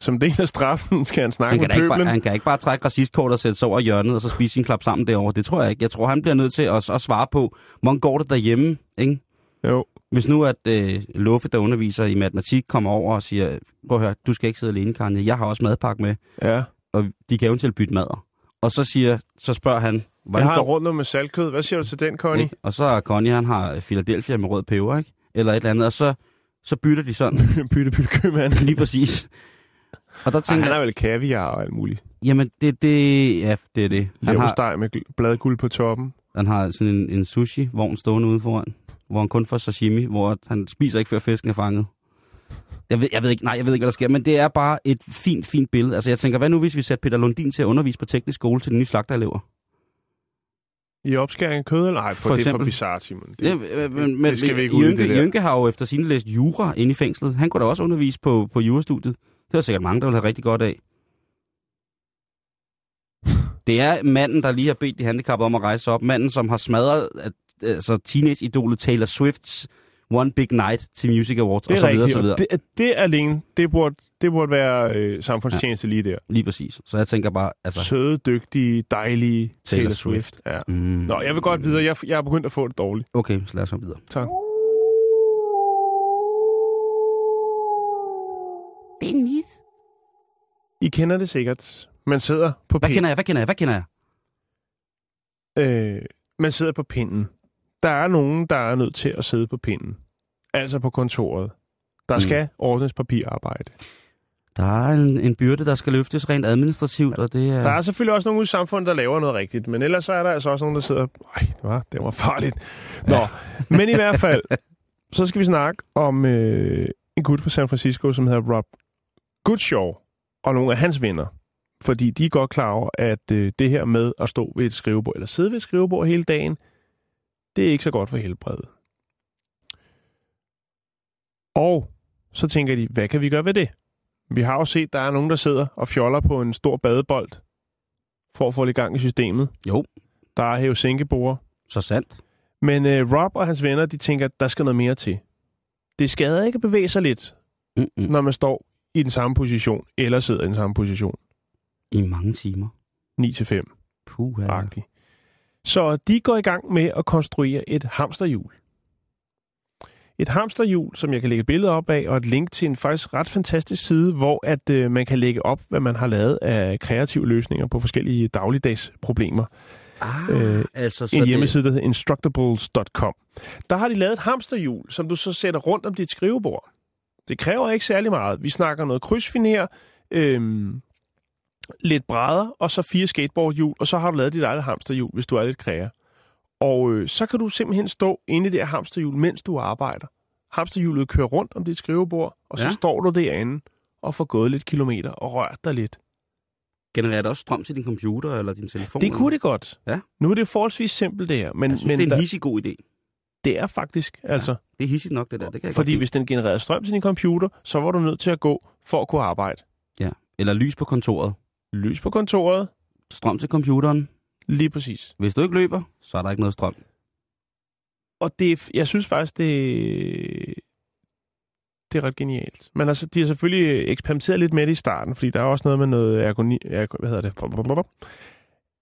Som del af straffen skal han snakke
Han kan, da
med pøblen.
bare, han kan ikke bare trække racistkort og sætte sig over hjørnet, og så spise sin klap sammen derovre. Det tror jeg ikke. Jeg tror, han bliver nødt til at, at svare på, hvordan går det derhjemme, ikke?
Jo.
Hvis nu, at øh, Luffe, der underviser i matematik, kommer over og siger, prøv at høre, du skal ikke sidde alene, Kanye. Jeg har også madpakke med,
Ja.
og de kan eventuelt bytte madder. Og så, siger, så spørger han,
Jeg
hvordan
har
går
rundt med saltkød. Hvad siger du til den, Connie?
ikke? Og så er Connie, han har Philadelphia med rød peber, ikke? Eller et eller andet, og så, så bytter de sådan,
bytte, bytte købmand.
lige præcis. Og der
Ej,
tænker
han
jeg,
har vel kaviar og alt muligt.
jamen det, det, ja, det er det. Han har,
Leversteg med gl- bladguld på toppen.
Han har sådan en, en sushi-vogn stående ude foran, hvor han kun får sashimi, hvor han spiser ikke før fisken er fanget. Jeg ved, jeg ved ikke, nej, jeg ved ikke, hvad der sker, men det er bare et fint, fint billede. Altså jeg tænker, hvad nu hvis vi sætter Peter Lundin til at undervise på teknisk skole til de nye slagterelever?
I opskæring af kød, eller ej? For,
For
det er for bizarrt, Simon. Det,
øh, men, men
det skal vi ikke ud
Jynke,
det der.
Jynke har jo efter sine læst jura inde i fængslet. Han kunne da også undervise på, på jurastudiet. Det er sikkert mange, der vil have rigtig godt af. Det er manden, der lige har bedt de handicappede om at rejse op. Manden, som har smadret altså, teenage-idolet Taylor Swifts One Big Night til Music Awards,
det
og
er
så videre, og så videre.
Det, det alene, det burde, det burde være øh, samfundstjeneste lige der.
Lige præcis. Så jeg tænker bare, altså...
Søde, dygtige, dejlige Taylor,
Taylor
Swift.
Swift.
Ja.
Mm,
Nå, jeg vil godt videre. Jeg, jeg er begyndt at få det dårligt.
Okay, så lad os komme videre.
Tak.
Det er en myth.
I kender det sikkert. Man sidder på
Hvad
pinden.
kender jeg? Hvad kender jeg? Hvad kender jeg?
Øh, man sidder på pinden. Der er nogen, der er nødt til at sidde på pinden. Altså på kontoret. Der
Mm.
skal ordnes papirarbejde.
Der er en, en byrde, der skal løftes rent administrativt, og det er...
Der er selvfølgelig også nogen ude i samfundet, der laver noget rigtigt, men ellers så er der altså også nogen, der sidder... Ej, det var, det var farligt. Nå, men i hvert fald, så skal vi snakke om øh, en gut fra San Francisco, som hedder Rob Goodshaw, og nogle af hans venner. Fordi de er godt klar over, at øh, det her med at stå ved et skrivebord, eller sidde ved et skrivebord hele dagen, det er ikke så godt for helbredet. Og så tænker de, hvad kan vi gøre ved det? Vi har jo set, der er nogen, der sidder og fjoller på en stor badebold for at få lidt gang i systemet.
Jo.
Der er hæve sænkebord.
Så sandt.
Men øh, Rob og hans venner, de tænker, at der skal noget mere til. Det skader ikke at bevæge sig lidt,
Mm-mm.
når man står i den samme position, eller sidder i den samme position.
I mange timer.
9-5.
Puh, ja.
agtig. Så de går i gang med at konstruere et hamsterhjul. Et hamsterhjul, som jeg kan lægge et billede op af, og et link til en faktisk ret fantastisk side, hvor at øh, man kan lægge op, hvad man har lavet af kreative løsninger på forskellige dagligdags problemer.
Ah,
Øh,
altså, så
en
det-
hjemmeside, der hedder instructables.com. Der har de lavet et hamsterhjul, som du så sætter rundt om dit skrivebord. Det kræver ikke særlig meget. Vi snakker noget krydsfiner, øhm, lidt brædder, og så fire skateboardhjul, og så har du lavet dit eget hamsterhjul, hvis du er lidt kræger. Og øh, så kan du simpelthen stå inde i det her hamsterhjul, mens du arbejder. Hamsterhjulet kører rundt om dit skrivebord, og så
Ja.
står du derinde og får gået lidt kilometer og rørt dig lidt.
Genererer det også strøm til din computer eller din telefon?
Det kunne det godt.
Ja.
Nu er det forholdsvis simpelt det her, men,
Jeg synes,
men
det er
der-
en hissig god idé.
det er faktisk, altså...
Det er hissigt nok, det der. Det kan jeg
Fordi hvis den genererede strøm til din computer, så var du nødt til at gå for at kunne arbejde.
Ja. Eller lys på kontoret.
Lys på kontoret,
Strøm til computeren.
lige præcis.
Hvis du ikke løber, så er der ikke noget strøm.
Og det, jeg synes faktisk, det, det er ret genialt. Men altså, de har selvfølgelig eksperimenteret lidt med det i starten, fordi der er også noget med noget ergoni, ergo, hvad hedder det?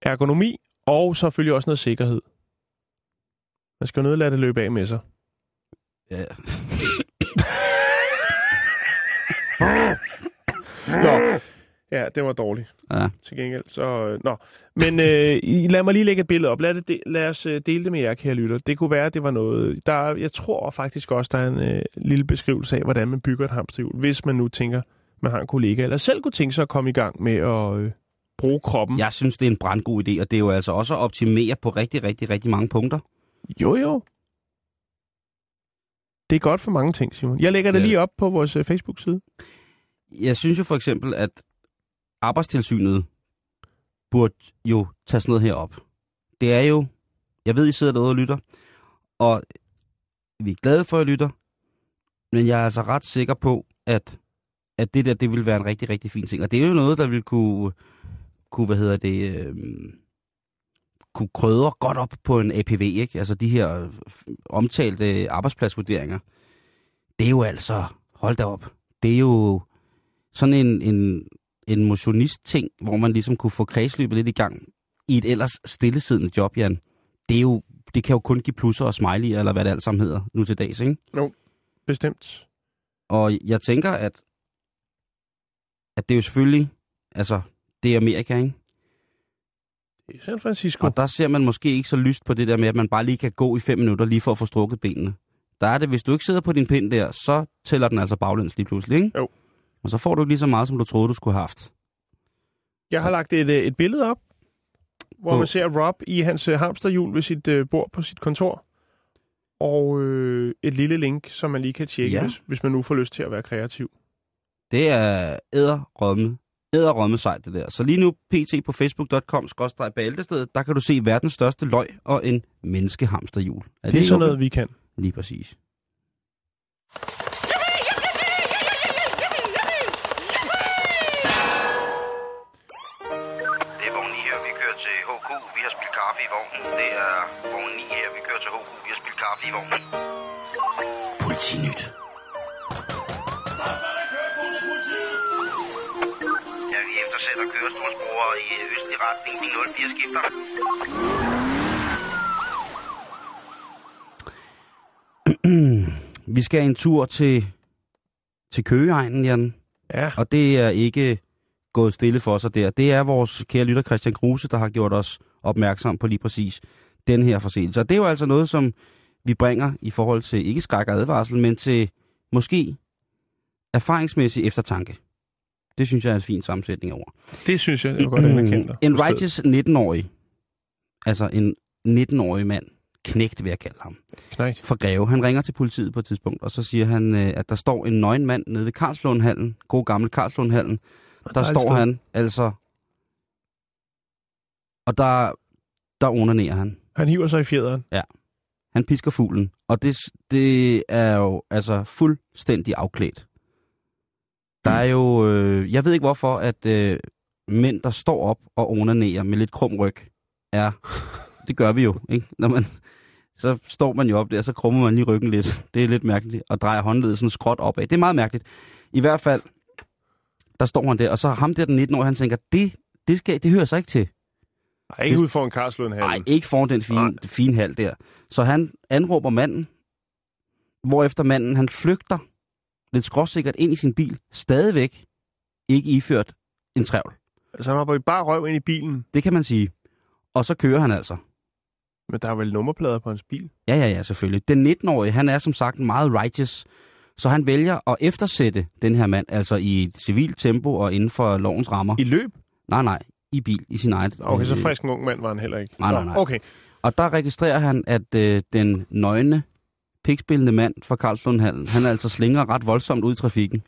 ergonomi, og selvfølgelig også noget sikkerhed. Man skal jo nødt lade det løbe af med sig.
Ja.
Nå, ja, det var dårligt.
ja.
til gengæld. Så, øh, nå. Men øh, lad mig lige lægge et billede op. Lad, det, de, lad os øh, dele det med jer, kære lytter. Det kunne være, at det var noget... Der, er- jeg tror faktisk også, der er en øh, lille beskrivelse af, hvordan man bygger et hamsterhjul, hvis man nu tænker, man har en kollega, eller selv kunne tænke sig at komme i gang med at øh, bruge kroppen.
Jeg synes, det er en brandgod idé, og det er jo altså også at optimere på rigtig, rigtig, rigtig mange punkter.
Jo, jo. Det er godt for mange ting, Simon. Jeg lægger det
Ja.
lige op på vores øh, Facebook-side.
Jeg synes jo for eksempel, at arbejdstilsynet burde jo tage sådan noget her op. Det er jo, jeg ved, I sidder derude og lytter, og vi er glade for, at I lytter, men jeg er altså ret sikker på, at, at det der, det vil være en rigtig, rigtig fin ting. Og det er jo noget, der vil kunne, kunne hvad hedder det, øh, kunne krydre godt op på en APV, ikke? Altså de her øh, omtalte arbejdspladsvurderinger. Det er jo altså, hold da op, det er jo sådan en, en, en motionist-ting, hvor man ligesom kunne få kredsløbet lidt i gang i et ellers stillesiddende job, Jan. Det, er jo, det kan jo kun give plusser og smiley'er, eller hvad det alt sammen hedder nu til dags, ikke?
Bestemt.
Og jeg tænker, at, at det er jo selvfølgelig, altså, det er Amerika, ikke?
Det er San Francisco.
Og der ser man måske ikke så lyst på det der med, at man bare lige kan gå i fem minutter lige for at få strukket benene. Der er det, hvis du ikke sidder på din pind der, så tæller den altså baglæns lige pludselig, ikke?
Jo.
Og så får du lige så meget, som du troede, du skulle have haft.
Jeg har lagt et, øh, et billede op, hvor
På-
man ser Rob i hans øh, hamsterhjul ved sit øh, bord på sit kontor. Og øh, et lille link, som man lige kan tjekke,
Ja.
hvis, hvis man nu får lyst til at være kreativ.
Det er æderrømme, æderrømme sejt det der. Så lige nu pt på facebook.com bæltested, der kan du se verdens største løg og en menneskehamsterhjul. Er
Det er sådan noget, vi kan.
Lige præcis.
Vognen.
Politinyt.
Ja, vi eftersætter kørestolsbrugere i østlig retning. De 04 skifter.
Vi skal en tur til, til Køgeegnen, Jan.
Ja,
Og det er ikke gået stille for sig der. Det er vores kære lytter Christian Kruse, der har gjort os opmærksom på lige præcis den her forseelse. Og det er jo altså noget, som vi bringer i forhold til ikke skræk og advarsel, men til måske erfaringsmæssig eftertanke. Det synes jeg er en fin sammensætning af ord.
det synes jeg, jeg godt anerkende dig.
En righteous 19-årig, altså en 19-årig mand, knægt vil jeg kalde ham,
Knægt.
fra Greve. Han ringer til politiet på et tidspunkt, og så siger han, øh, at der står en nøgen mand nede ved Karlslundhallen, god gammel Karlslundhallen. Der
dejligt
står han altså, og der, der onanerer han.
Han hiver sig i fjederen.
Han pisker fuglen, og det, det er jo altså fuldstændig afklædt. Der er jo, øh, jeg ved ikke hvorfor, at øh, mænd, der står op og onanerer med lidt krum ryg, er, det gør vi jo, ikke? Når man, så står man jo op der, så krummer man lige ryggen lidt. Det er lidt mærkeligt, og drejer håndledet sådan skråt opad. Det er meget mærkeligt. I hvert fald, der står han der, og så ham der den 19 år, han tænker, det, det, skal, det hører sig ikke til.
Ej, ikke ud for en Karlslund
Nej, ikke foran den fine,
Nej.
fine hal der. Så han anråber manden, hvorefter manden han flygter lidt skråsikkert ind i sin bil, stadigvæk ikke iført en trævl.
Altså, han hopper i bare røv ind i bilen.
Det kan man sige. Og så kører han altså.
Men der er vel nummerplader på hans bil?
Ja, ja, ja, selvfølgelig. Den 19-årige, han er som sagt meget righteous, så han vælger at eftersætte den her mand, altså i et civilt tempo og inden for lovens rammer.
I løb?
Nej, nej, i bil, i sin eget.
Okay, så
øh,
frisk en ung mand var han heller ikke.
Nej, nej, nej.
Okay.
Og der registrerer han, at øh, den nøgne, pikspillende mand fra Karlslundhallen, han altså slinger ret voldsomt ud i trafikken.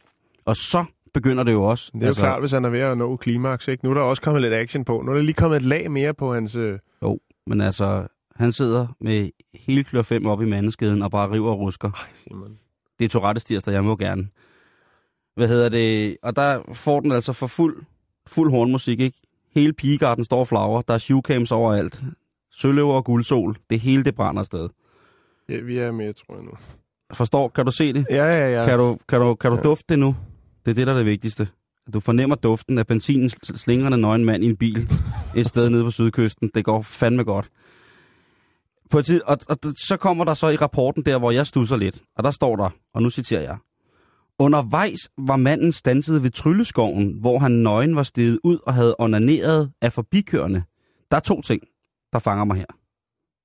Og så begynder det jo også.
Det er altså, jo klart, hvis han er ved at nå klimaks, ikke? Nu er der også kommet lidt action på. Nu er der lige kommet et lag mere på hans... Øh...
Jo, men altså, han sidder med hele klør 5 op i mandeskeden og bare river og rusker.
Ej, Simon.
Det er Tourettes tirsdag, jeg må gerne. Hvad hedder det? Og der får den altså for fuld, fuld hornmusik, ikke? Hele pigegarden står og flagrer. Der er shoecams overalt. Søløver og guldsol. Det hele, det brænder afsted.
Ja, vi er med, tror jeg nu.
Forstår? Kan du se det?
Ja, ja, ja.
Kan du, kan du, kan du
Ja.
dufte det nu? Det er det, der er det vigtigste. Du fornemmer duften af benzinen slingrende nøgen mand i en bil et sted nede på sydkysten. Det går fandme godt. På et tid, og, og så kommer der så i rapporten der, hvor jeg stusser lidt. Og der står der, og nu citerer jeg. Undervejs var manden stanset ved Trylleskoven, hvor han nøgen var steget ud og havde onaneret af forbikørende. Der er to ting, der fanger mig her.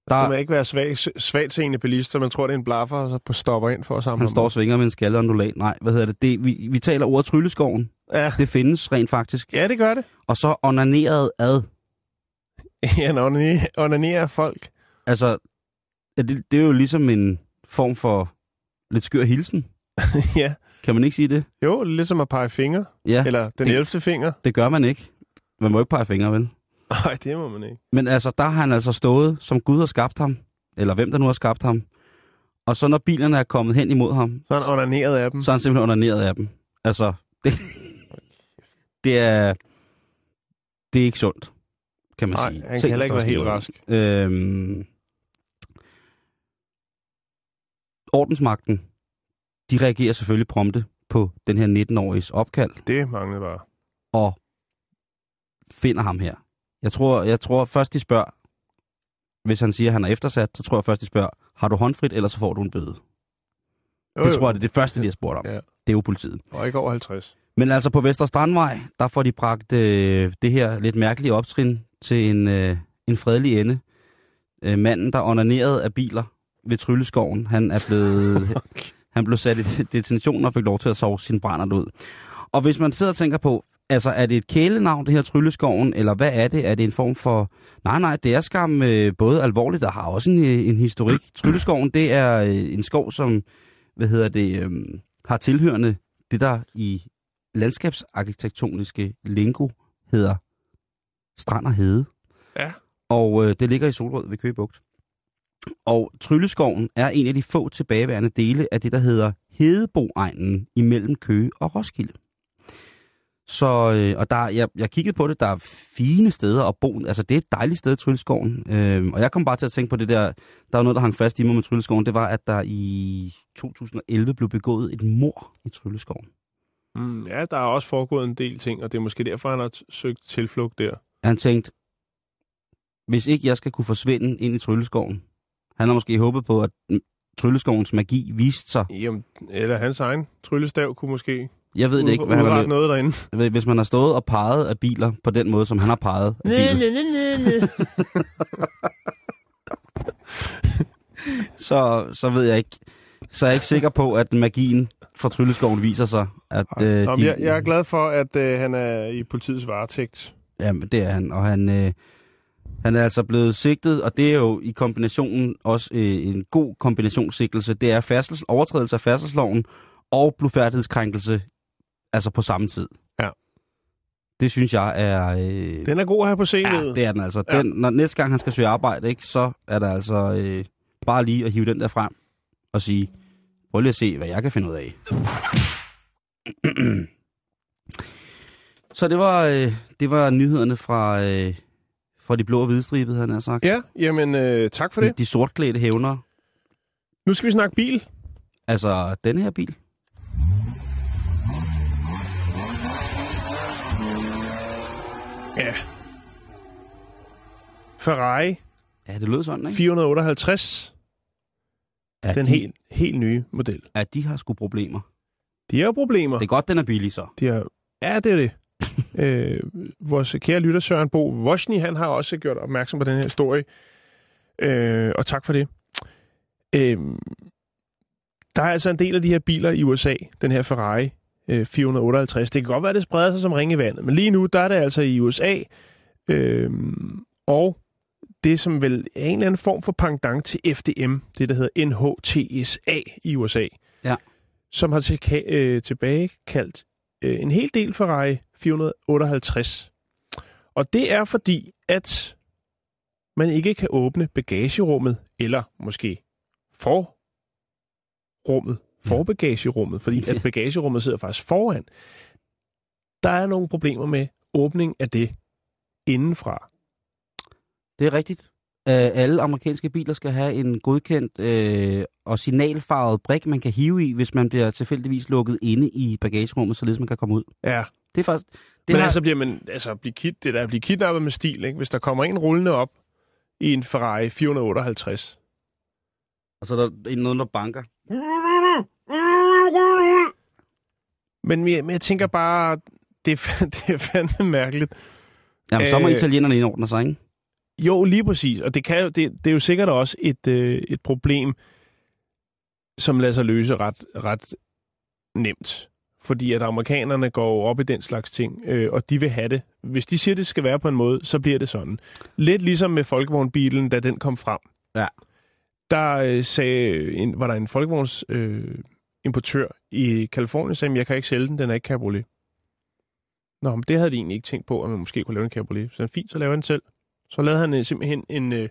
Der skal man ikke være svag, svagtseende bilist, så man tror, det er en blaffer, og så stopper ind for at samle
han står og svinger med en skalleondulat. Nej, hvad hedder det? det vi, vi taler ordet Trylleskoven.
Ja.
Det findes rent faktisk.
ja, det gør det.
Og så onaneret ad.
Ja, onanerer, onanerer folk.
Altså, det, det er jo ligesom en form for lidt skør hilsen.
ja.
Kan man ikke sige det?
Jo, ligesom at pege fingre.
Ja,
Eller den
det-
11. finger.
det gør man ikke. Man må ikke pege fingre, vel?
Nej, det må man ikke.
Men altså, der har han altså stået, som Gud har skabt ham. Eller hvem der nu har skabt ham. Og så når bilerne er kommet hen imod ham,
Så er han onaneret af dem.
så er han simpelthen onaneret af dem. Altså, det, det er... Det er ikke sundt, kan man
Nej,
sige.
han kan
Tænk,
heller ikke være helt rask.
Øhm, ordensmagten, de reagerer selvfølgelig prompte på den her 19-åriges opkald
Det manglede bare.
og finder ham her. Jeg tror, jeg tror først, de spørger, hvis han siger, at han er eftersat, så tror jeg først, de spørger, har du håndfrit, ellers så får du en bøde.
Jo,
Det tror jeg, det er det første, de har spurgt om.
Ja.
Det er jo politiet.
Og ikke over 50.
Men altså på Vester Strandvej, der får de bragt øh, det her lidt mærkelige optrin til en, øh, en fredelig ende. Øh, manden, der onanerede af biler ved Trylleskoven, han er blevet, han blev sat i detention og fik lov til at sove sin brændert ud. Og hvis man sidder og tænker på, altså er det et kælenavn, det her Trylleskoven, eller hvad er det? Er det en form for... Nej, nej, det er skam øh, både alvorligt og har også en, øh, en historik. Trylleskoven, det er øh, en skov, som, hvad hedder det, øh, har tilhørende det, der i landskabsarkitektoniske lingo hedder Strand og Hede.
Ja.
Og øh, det ligger i Solrød ved Køge Bugt. Og Trylleskoven er en af de få tilbageværende dele af det, der hedder Hedeboegnen imellem Køge og Roskilde. Så, øh, og der, jeg, jeg kiggede på det, der er fine steder at bo. Altså, det er et dejligt sted, Trylleskoven. Øh, og jeg kom bare til at tænke på det der, der var noget, der hang fast i mig med Trylleskoven. Det var, at der i 2011 blev begået et mor i Trylleskoven.
Mm, ja, der er også foregået en del ting, og det er måske derfor, han har søgt tilflugt der.
Han tænkte, hvis ikke jeg skal kunne forsvinde ind i Trylleskoven. Han har måske håbet på, at mm, Trylleskovens magi viste sig.
Jamen, eller hans egen tryllestav kunne måske
Jeg ved det ikke, hvad han har
noget derinde.
løbet. Hvis man har stået og peget af biler på den måde, som han har peget af biler, så, så ved jeg ikke. Så er jeg ikke sikker på, at magien fra Trylleskoven viser sig. At, øh,
Nå,
de...
jeg, jeg er glad for, at øh, han er i politiets varetægt.
Jamen, det er han. Og han, øh, han er altså blevet sigtet, og det er jo i kombinationen også øh, en god kombinationssigtelse. Det er færdsels, overtrædelse af færdselsloven og blufærdighedskrænkelse, altså på samme tid.
Ja.
Det synes jeg er... Øh,
Den er god her på CV'et.
ja, det er den altså.
Ja.
Den, når næste gang han skal søge arbejde, ikke, så er der altså øh, bare lige at hive den der frem og sige, prøv lige at se, hvad jeg kan finde ud af. så det var, øh, det var nyhederne fra, øh, fra de blå og hvidstribede, han har sagt.
Ja, jamen øh, tak for
De,
det.
de sortklædte hævner.
Nu skal vi snakke bil.
Altså, den her bil.
Ja. Ferrari
Ja, det lød sådan, ikke?
458.
Ja,
Den
de,
helt, helt nye model.
Ja, de har sgu problemer.
De har problemer.
Det er godt, den er billig så.
De har... Ja, det er det. øh, vores kære lytter Søren Bo Vosni, han har også gjort opmærksom på den her historie. Øh, og tak for det. Øh, der er altså en del af de her biler i USA, den her Ferrari øh, 458. Det kan godt være, det spreder sig som ring i vandet, men lige nu der er det altså i USA. Øh, og det, som vel er en eller anden form for pendant til FDM, det der hedder NHTSA i USA,
Ja.
som har tilka- øh, tilbagekaldt øh, en hel del Ferrari 458. Og det er fordi, at man ikke kan åbne bagagerummet, eller måske forrummet, forbagagerummet, fordi
Ja.
at bagagerummet sidder faktisk foran. Der er nogle problemer med åbning af det indenfra.
Det er rigtigt. Øh, alle amerikanske biler skal have en godkendt øh, og signalfarvet brik, man kan hive i, hvis man bliver tilfældigvis lukket inde i bagagerummet, således man kan komme ud.
Ja,
Det er faktisk... Det
men
har,
altså bliver man altså blive kid, det der at blive kidnappet med stil, ikke? Hvis der kommer en rullende op i en Ferrari 458.
Og så er der noget, der banker.
Men jeg, men jeg tænker bare, det er, det er fandme mærkeligt.
Jamen, så må
Øh,
italienerne indordne sig, ikke?
Jo, lige præcis. Og det, kan jo, det, det er jo sikkert også et, øh, et problem, som lader sig løse ret, ret nemt. Fordi at amerikanerne går op i den slags ting, øh, og de vil have det. Hvis de siger, det skal være på en måde, så bliver det sådan. Lidt ligesom med folkevognbilen, da den kom frem.
Ja.
Der øh, sagde en, var der en folkevogns øh, importør i Kalifornien, sagde, "Men jeg kan ikke sælge den, den er ikke cabriolet. Nå, men det havde de egentlig ikke tænkt på, at man måske kunne lave en cabriolet. Så fint, så laver jeg den selv. Så lavede han øh, simpelthen en øh,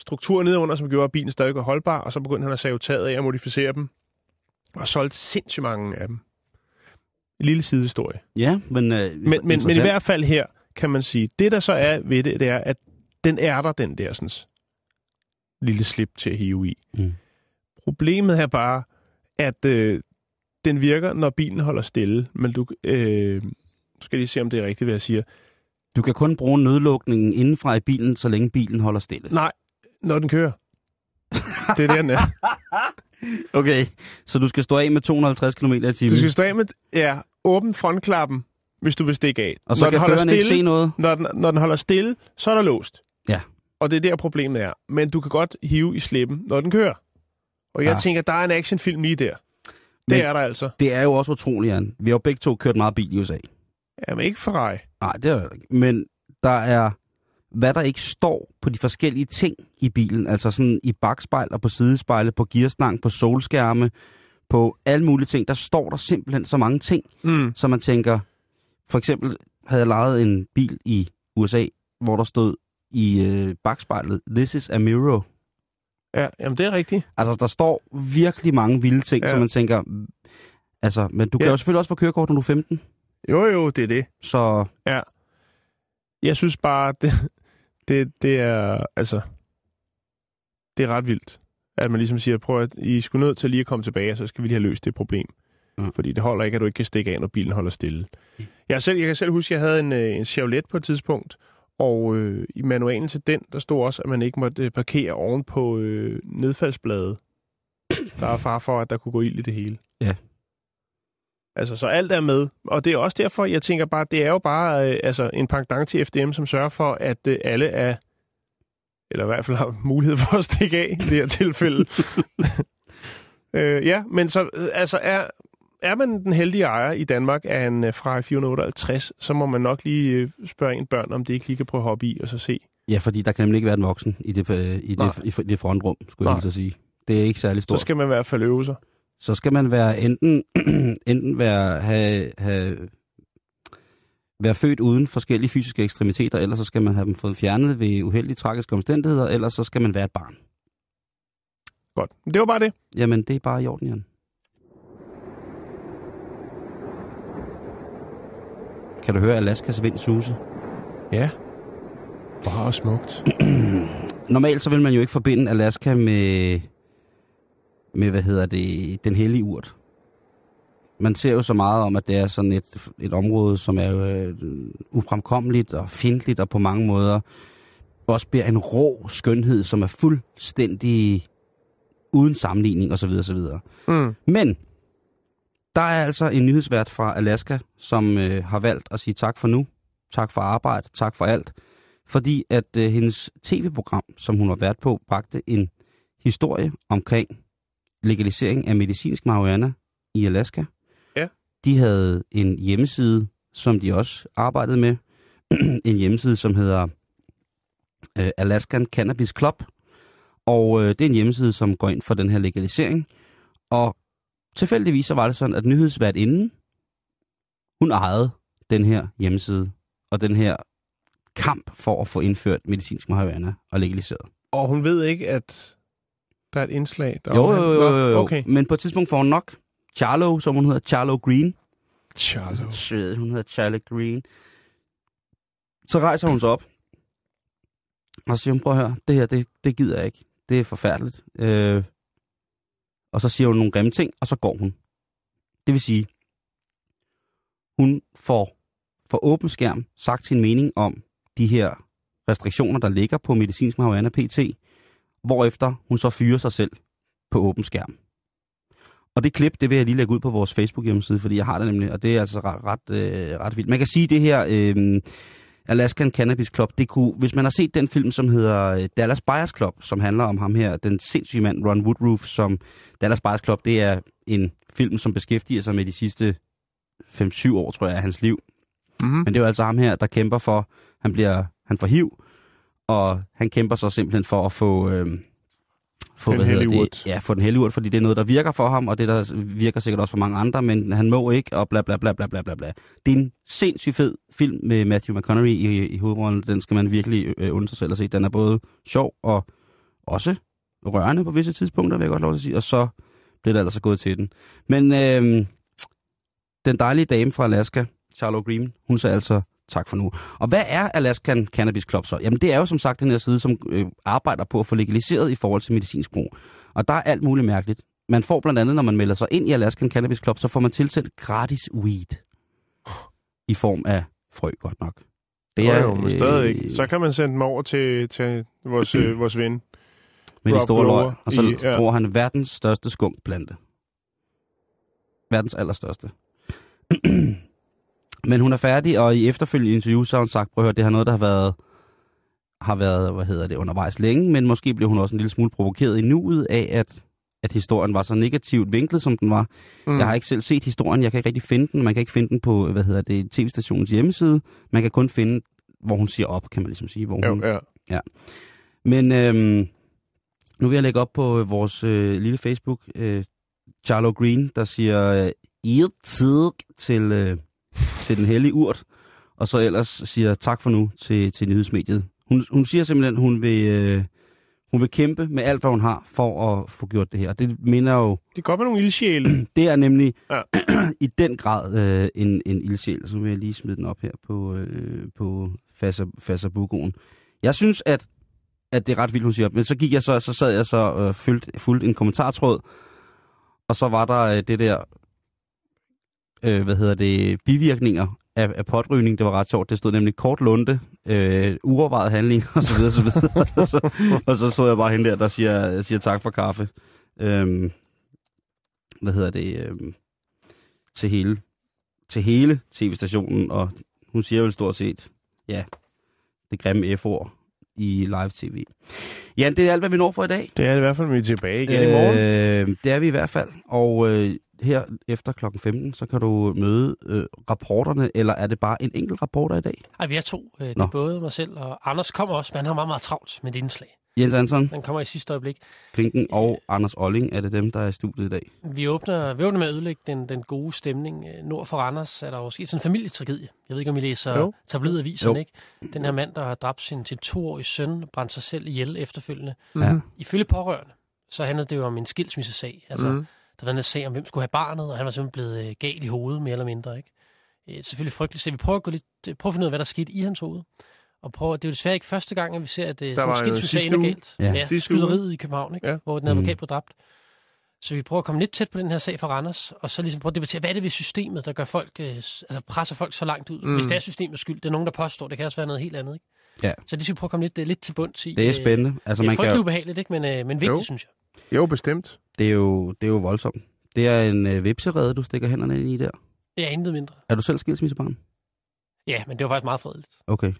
struktur nedenunder, som gjorde, at bilen stadig var holdbar, og så begyndte han at save taget af og modificere dem. Og solgte sindssygt mange af dem. En lille sidehistorie.
Ja, men... Øh,
Men, men, men i hvert fald her kan man sige, det der så er ved det, det er, at den er der, den der sådan, lille slip til at hive i.
Mm.
Problemet er bare, at øh, den virker, når bilen holder stille. Men du øh, skal lige se, om det er rigtigt, hvad jeg siger.
Du kan kun bruge nødlukningen indenfra i bilen, så længe bilen holder stille.
Nej, når den kører. Det er det, den er.
Okay, så du skal stå af med 250 km i timen,
Du skal stå af med, ja, åbn frontklappen, hvis du vil stikke af.
og så
når
kan
den holder
føreren ikke se noget.
Når den, når den holder stille, så er der låst.
Ja.
Og det er der problemet er. Men du kan godt hive i slippen, når den kører. Og jeg
ja.
tænker, der er en actionfilm lige der. Det
Men-
er der altså.
Det er jo også utroligt, Jan. Vi har jo begge to kørt meget bil i USA.
Jamen ikke Ferrari.
Nej, det er. Men der er, hvad der ikke står på de forskellige ting i bilen, altså sådan i bagspejl og på sidespejle, på gearstang, på solskærme, på alle mulige ting, der står der simpelthen så mange ting,
Mm.
så man tænker, for eksempel havde jeg lejet en bil i USA, hvor der stod i øh, bagspejlet, this is a mirror.
Ja, jamen det er rigtigt.
Altså, der står virkelig mange vilde ting, ja. Så man tænker, altså, men du kan
Ja.
jo selvfølgelig også få kørekort, når du er 15,
Jo, jo, det er det.
så
Jeg synes bare, det, det, det er, altså, det er ret vildt. At man ligesom siger, prøv at I skulle nødt til lige at komme tilbage, og så skal vi lige have løst det problem.
Ja.
Fordi det holder ikke, at du ikke kan stikke af, når bilen holder stille. Jeg, er selv, jeg kan selv huske, at jeg havde en, øh, en Chevrolet på et tidspunkt, og øh, i manualen til den, der stod også, at man ikke måtte øh, parkere oven på øh, nedfaldsbladet. Der er far for, at der kunne gå ild i det hele.
Ja.
Altså, så alt er med. Og det er også derfor, jeg tænker bare, det er jo bare øh, altså, en pendant til FDM, som sørger for, at øh, alle er, eller i hvert fald har mulighed for at stikke af i det her tilfælde. øh, ja, men så øh, altså er, er man den heldige ejer i Danmark af en øh, fra 458, så må man nok lige øh, spørge en børn, om det ikke lige kan prøve at hoppe i og så se.
Ja, fordi der kan nemlig ikke være en voksen i det, øh, i
Nej.
det, i det frontrum, skulle
Nej.
jeg at sige. Det er ikke særlig
Så
stort.
skal man i hvert fald øve sig.
Så skal man være enten, enten være, have, have, være født uden forskellige fysiske ekstremiteter, eller så skal man have dem fået fjernet ved uheldige tragiske omstændigheder, eller så skal man være et barn.
Godt. Det var bare det.
Jamen, det er bare i orden, Jan. Kan du høre Alaskas vind suse?
Ja. Wow, smukt.
Normalt så vil man jo ikke forbinde Alaska med, med hvad hedder det, den hellige urt. Man ser jo så meget om, at det er sådan et, et område, som er øh, ufremkommeligt og fjendtligt, og på mange måder også bliver en rå skønhed, som er fuldstændig uden sammenligning osv. osv.
Mm.
Men der er altså en nyhedsvært fra Alaska, som øh, har valgt at sige tak for nu, tak for arbejde, tak for alt, fordi at øh, hendes tv-program, som hun var vært på, bragte en historie omkring legalisering af medicinsk marihuana i Alaska.
Ja.
De havde en hjemmeside, som de også arbejdede med. en hjemmeside, som hedder øh, Alaskan Cannabis Club. Og øh, det er en hjemmeside, som går ind for den her legalisering. Og tilfældigvis så var det sådan, at nyhedsværtinden, hun ejede den her hjemmeside og den her kamp for at få indført medicinsk marihuana og legaliseret.
Og hun ved ikke, at der er et indslag, der
Jo, jo, jo, jo, jo.
Okay.
Men på et tidspunkt får hun nok Charlo, som hun hedder, Charlo Green.
Charlo.
Shit, hun hedder Charlie Green. Så rejser hun sig op. Og så siger hun, prøv at høre, det her, det, det gider jeg ikke. Det er forfærdeligt. Øh, og så siger hun nogle grimme ting, og så går hun. Det vil sige, hun får for åben skærm sagt sin mening om de her restriktioner, der ligger på medicinsk marihuana PT, hvorefter hun så fyrer sig selv på åben skærm. Og det klip, det vil jeg lige lægge ud på vores Facebook-hjemmeside, fordi jeg har det nemlig, og det er altså ret, ret, øh, ret vildt. Man kan sige, det her øh, Alaskan Cannabis Club, det kunne, hvis man har set den film, som hedder øh, Dallas Buyers Club, som handler om ham her, den sindssyge mand Ron Woodroof, som Dallas Buyers Club, det er en film, som beskæftiger sig med de sidste 5-7 år, tror jeg, af hans liv.
Mm-hmm.
Men det er jo altså ham her, der kæmper for, han bliver, han får hiv, og han kæmper så simpelthen for at få, øh, få
Den hellige urt.
Ja, få den hellige urt, fordi det er noget, der virker for ham, og det der virker sikkert også for mange andre, men han må ikke, og bla bla bla bla bla bla bla. Det er en sindssygt fed film med Matthew McConaughey i, i hovedrollen. Den skal man virkelig øh, undre sig selv at se. Den er både sjov og også rørende på visse tidspunkter, vil jeg godt lov til at sige, og så blev det altså gået til den. Men øh, den dejlige dame fra Alaska, Charlo Green, hun sagde altså tak for nu. Og hvad er Alaskan Cannabis Club så? Jamen det er jo som sagt den her side, som øh, arbejder på at få legaliseret i forhold til medicinsk brug. Og der er alt muligt mærkeligt. Man får blandt andet, når man melder sig ind i Alaskan Cannabis Club, så får man tilsendt gratis weed. I form af frø, godt nok.
Det er jo, men stadigvæk.
øh,
Så kan man sende dem over til, til vores, øh, vores ven.
med de
Rob
store
Blower
løg. Og så
i- ja.
bruger han verdens største skunkplante. Verdens allerstørste. Men hun er færdig, og i efterfølgende interview, så har hun sagt, prøv at høre, det her er noget, der har været, har været, hvad hedder det, undervejs længe, men måske blev hun også en lille smule provokeret i nuet af, at, at historien var så negativt vinklet, som den var. Mm. Jeg har ikke selv set historien, jeg kan ikke rigtig finde den, man kan ikke finde den på, hvad hedder det, tv-stationens hjemmeside, man kan kun finde, hvor hun siger op, kan man ligesom sige. Hvor hun,
Jo, ja.
men øhm, nu vil jeg lægge op på øh, vores øh, lille Facebook, øh, Charlo Green, der siger, øh, "Ihr tid til, øh, til den hellige urt, og så ellers siger tak for nu til, til nyhedsmediet. Hun, hun siger simpelthen, hun vil, øh, hun vil kæmpe med alt, hvad hun har, for at få gjort det her. Det minder jo,
Det med nogle ildsjæle.
det er nemlig
Ja.
i den grad øh, en, en ildsjæl. Så vil jeg lige smide den op her på, øh, på Fasabugoen. Jeg synes, at, at det er ret vildt, hun siger. Men så gik jeg så, så sad jeg så øh, fuldt, fuldt en kommentartråd, og så var der øh, det der, øh, hvad hedder det, bivirkninger af, af potrygning. Det var ret sjovt. Det stod nemlig kort lunde, øh, uovervejet handling, og så videre, så videre. og, så, og så så jeg bare hende der, der siger, siger tak for kaffe. Øhm, hvad hedder det? Øhm, til hele, til hele tv-stationen, og hun siger vel stort set, ja, det grimme F-ord i live-tv. Ja, det er alt, hvad vi når for i dag.
Det er i hvert fald, vi er tilbage igen øh... i morgen.
Øh, det er vi i hvert fald. Og øh, her efter klokken 15, så kan du møde øh, rapporterne, eller er det bare en enkelt rapporter i dag?
Ej, vi er to. Øh, Det
Nå.
er både mig selv og Anders kommer også, men han har meget, meget travlt med det indslag.
Jens Hansen,
Den kommer i sidste øjeblik.
Klinken og Anders Olling, er det dem, der er i studiet i dag?
Vi åbner, vi åbner med at ødelægge den, den gode stemning. Øh, Nord for Randers er der jo sket sådan en familietragedie. Jeg ved ikke, om I læser
Jo.
tabloidaviserne, ikke? Den her mand, der har dræbt sin, sin toårige søn, brændt sig selv ihjel efterfølgende.
Ja.
Ifølge pårørende, så handlede det jo om en skilsmissesag. Altså,
Mhm.
mm. Der var en sag om, hvem skulle have barnet, og han var simpelthen blevet øh, gal i hovedet, mere eller mindre. Ikke? Øh, selvfølgelig frygteligt. Så vi prøver at, gå lidt, øh, prøve at finde ud af, hvad der skete i hans hoved. Og prøve, det er jo desværre ikke første gang, at vi ser, at øh, sådan skilsmissesag
sidste
ender
uge.
galt.
Ja.
Ja, skyderiet i København, ikke?
Ja.
hvor den advokat
Mm.
blev dræbt. Så vi prøver at komme lidt tæt på den her sag for Randers, og så ligesom prøve at debattere, hvad er det ved systemet, der gør folk, øh, altså presser folk så langt ud?
Mm.
Hvis det er systemets skyld, det er nogen, der påstår, det kan også være noget helt andet. Ikke?
Ja.
Så det skal vi prøve at komme lidt, øh, lidt til bunds i.
Det er
Øh,
spændende. Altså,
Det er
man kan,
ubehageligt, ikke? Men, øh, men vigtigt,
Jo.
synes jeg.
Jo, bestemt.
det, er jo, det er jo voldsomt. Det er en øh, vipserede, du stikker hænderne ind i der.
Det er intet mindre.
Er du selv skilsmissebarn?
Ja, men det var faktisk meget fredeligt.
Okay.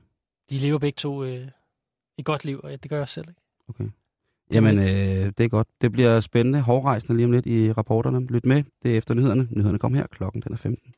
De lever begge to øh, et godt liv, og det gør jeg selv. Ikke?
Okay. Jamen, øh, det er godt. Det bliver spændende, hårdrejsende lige om lidt i rapporterne. Lyt med. Det er efter nyhederne. Nyhederne kommer her. Klokken den er 15.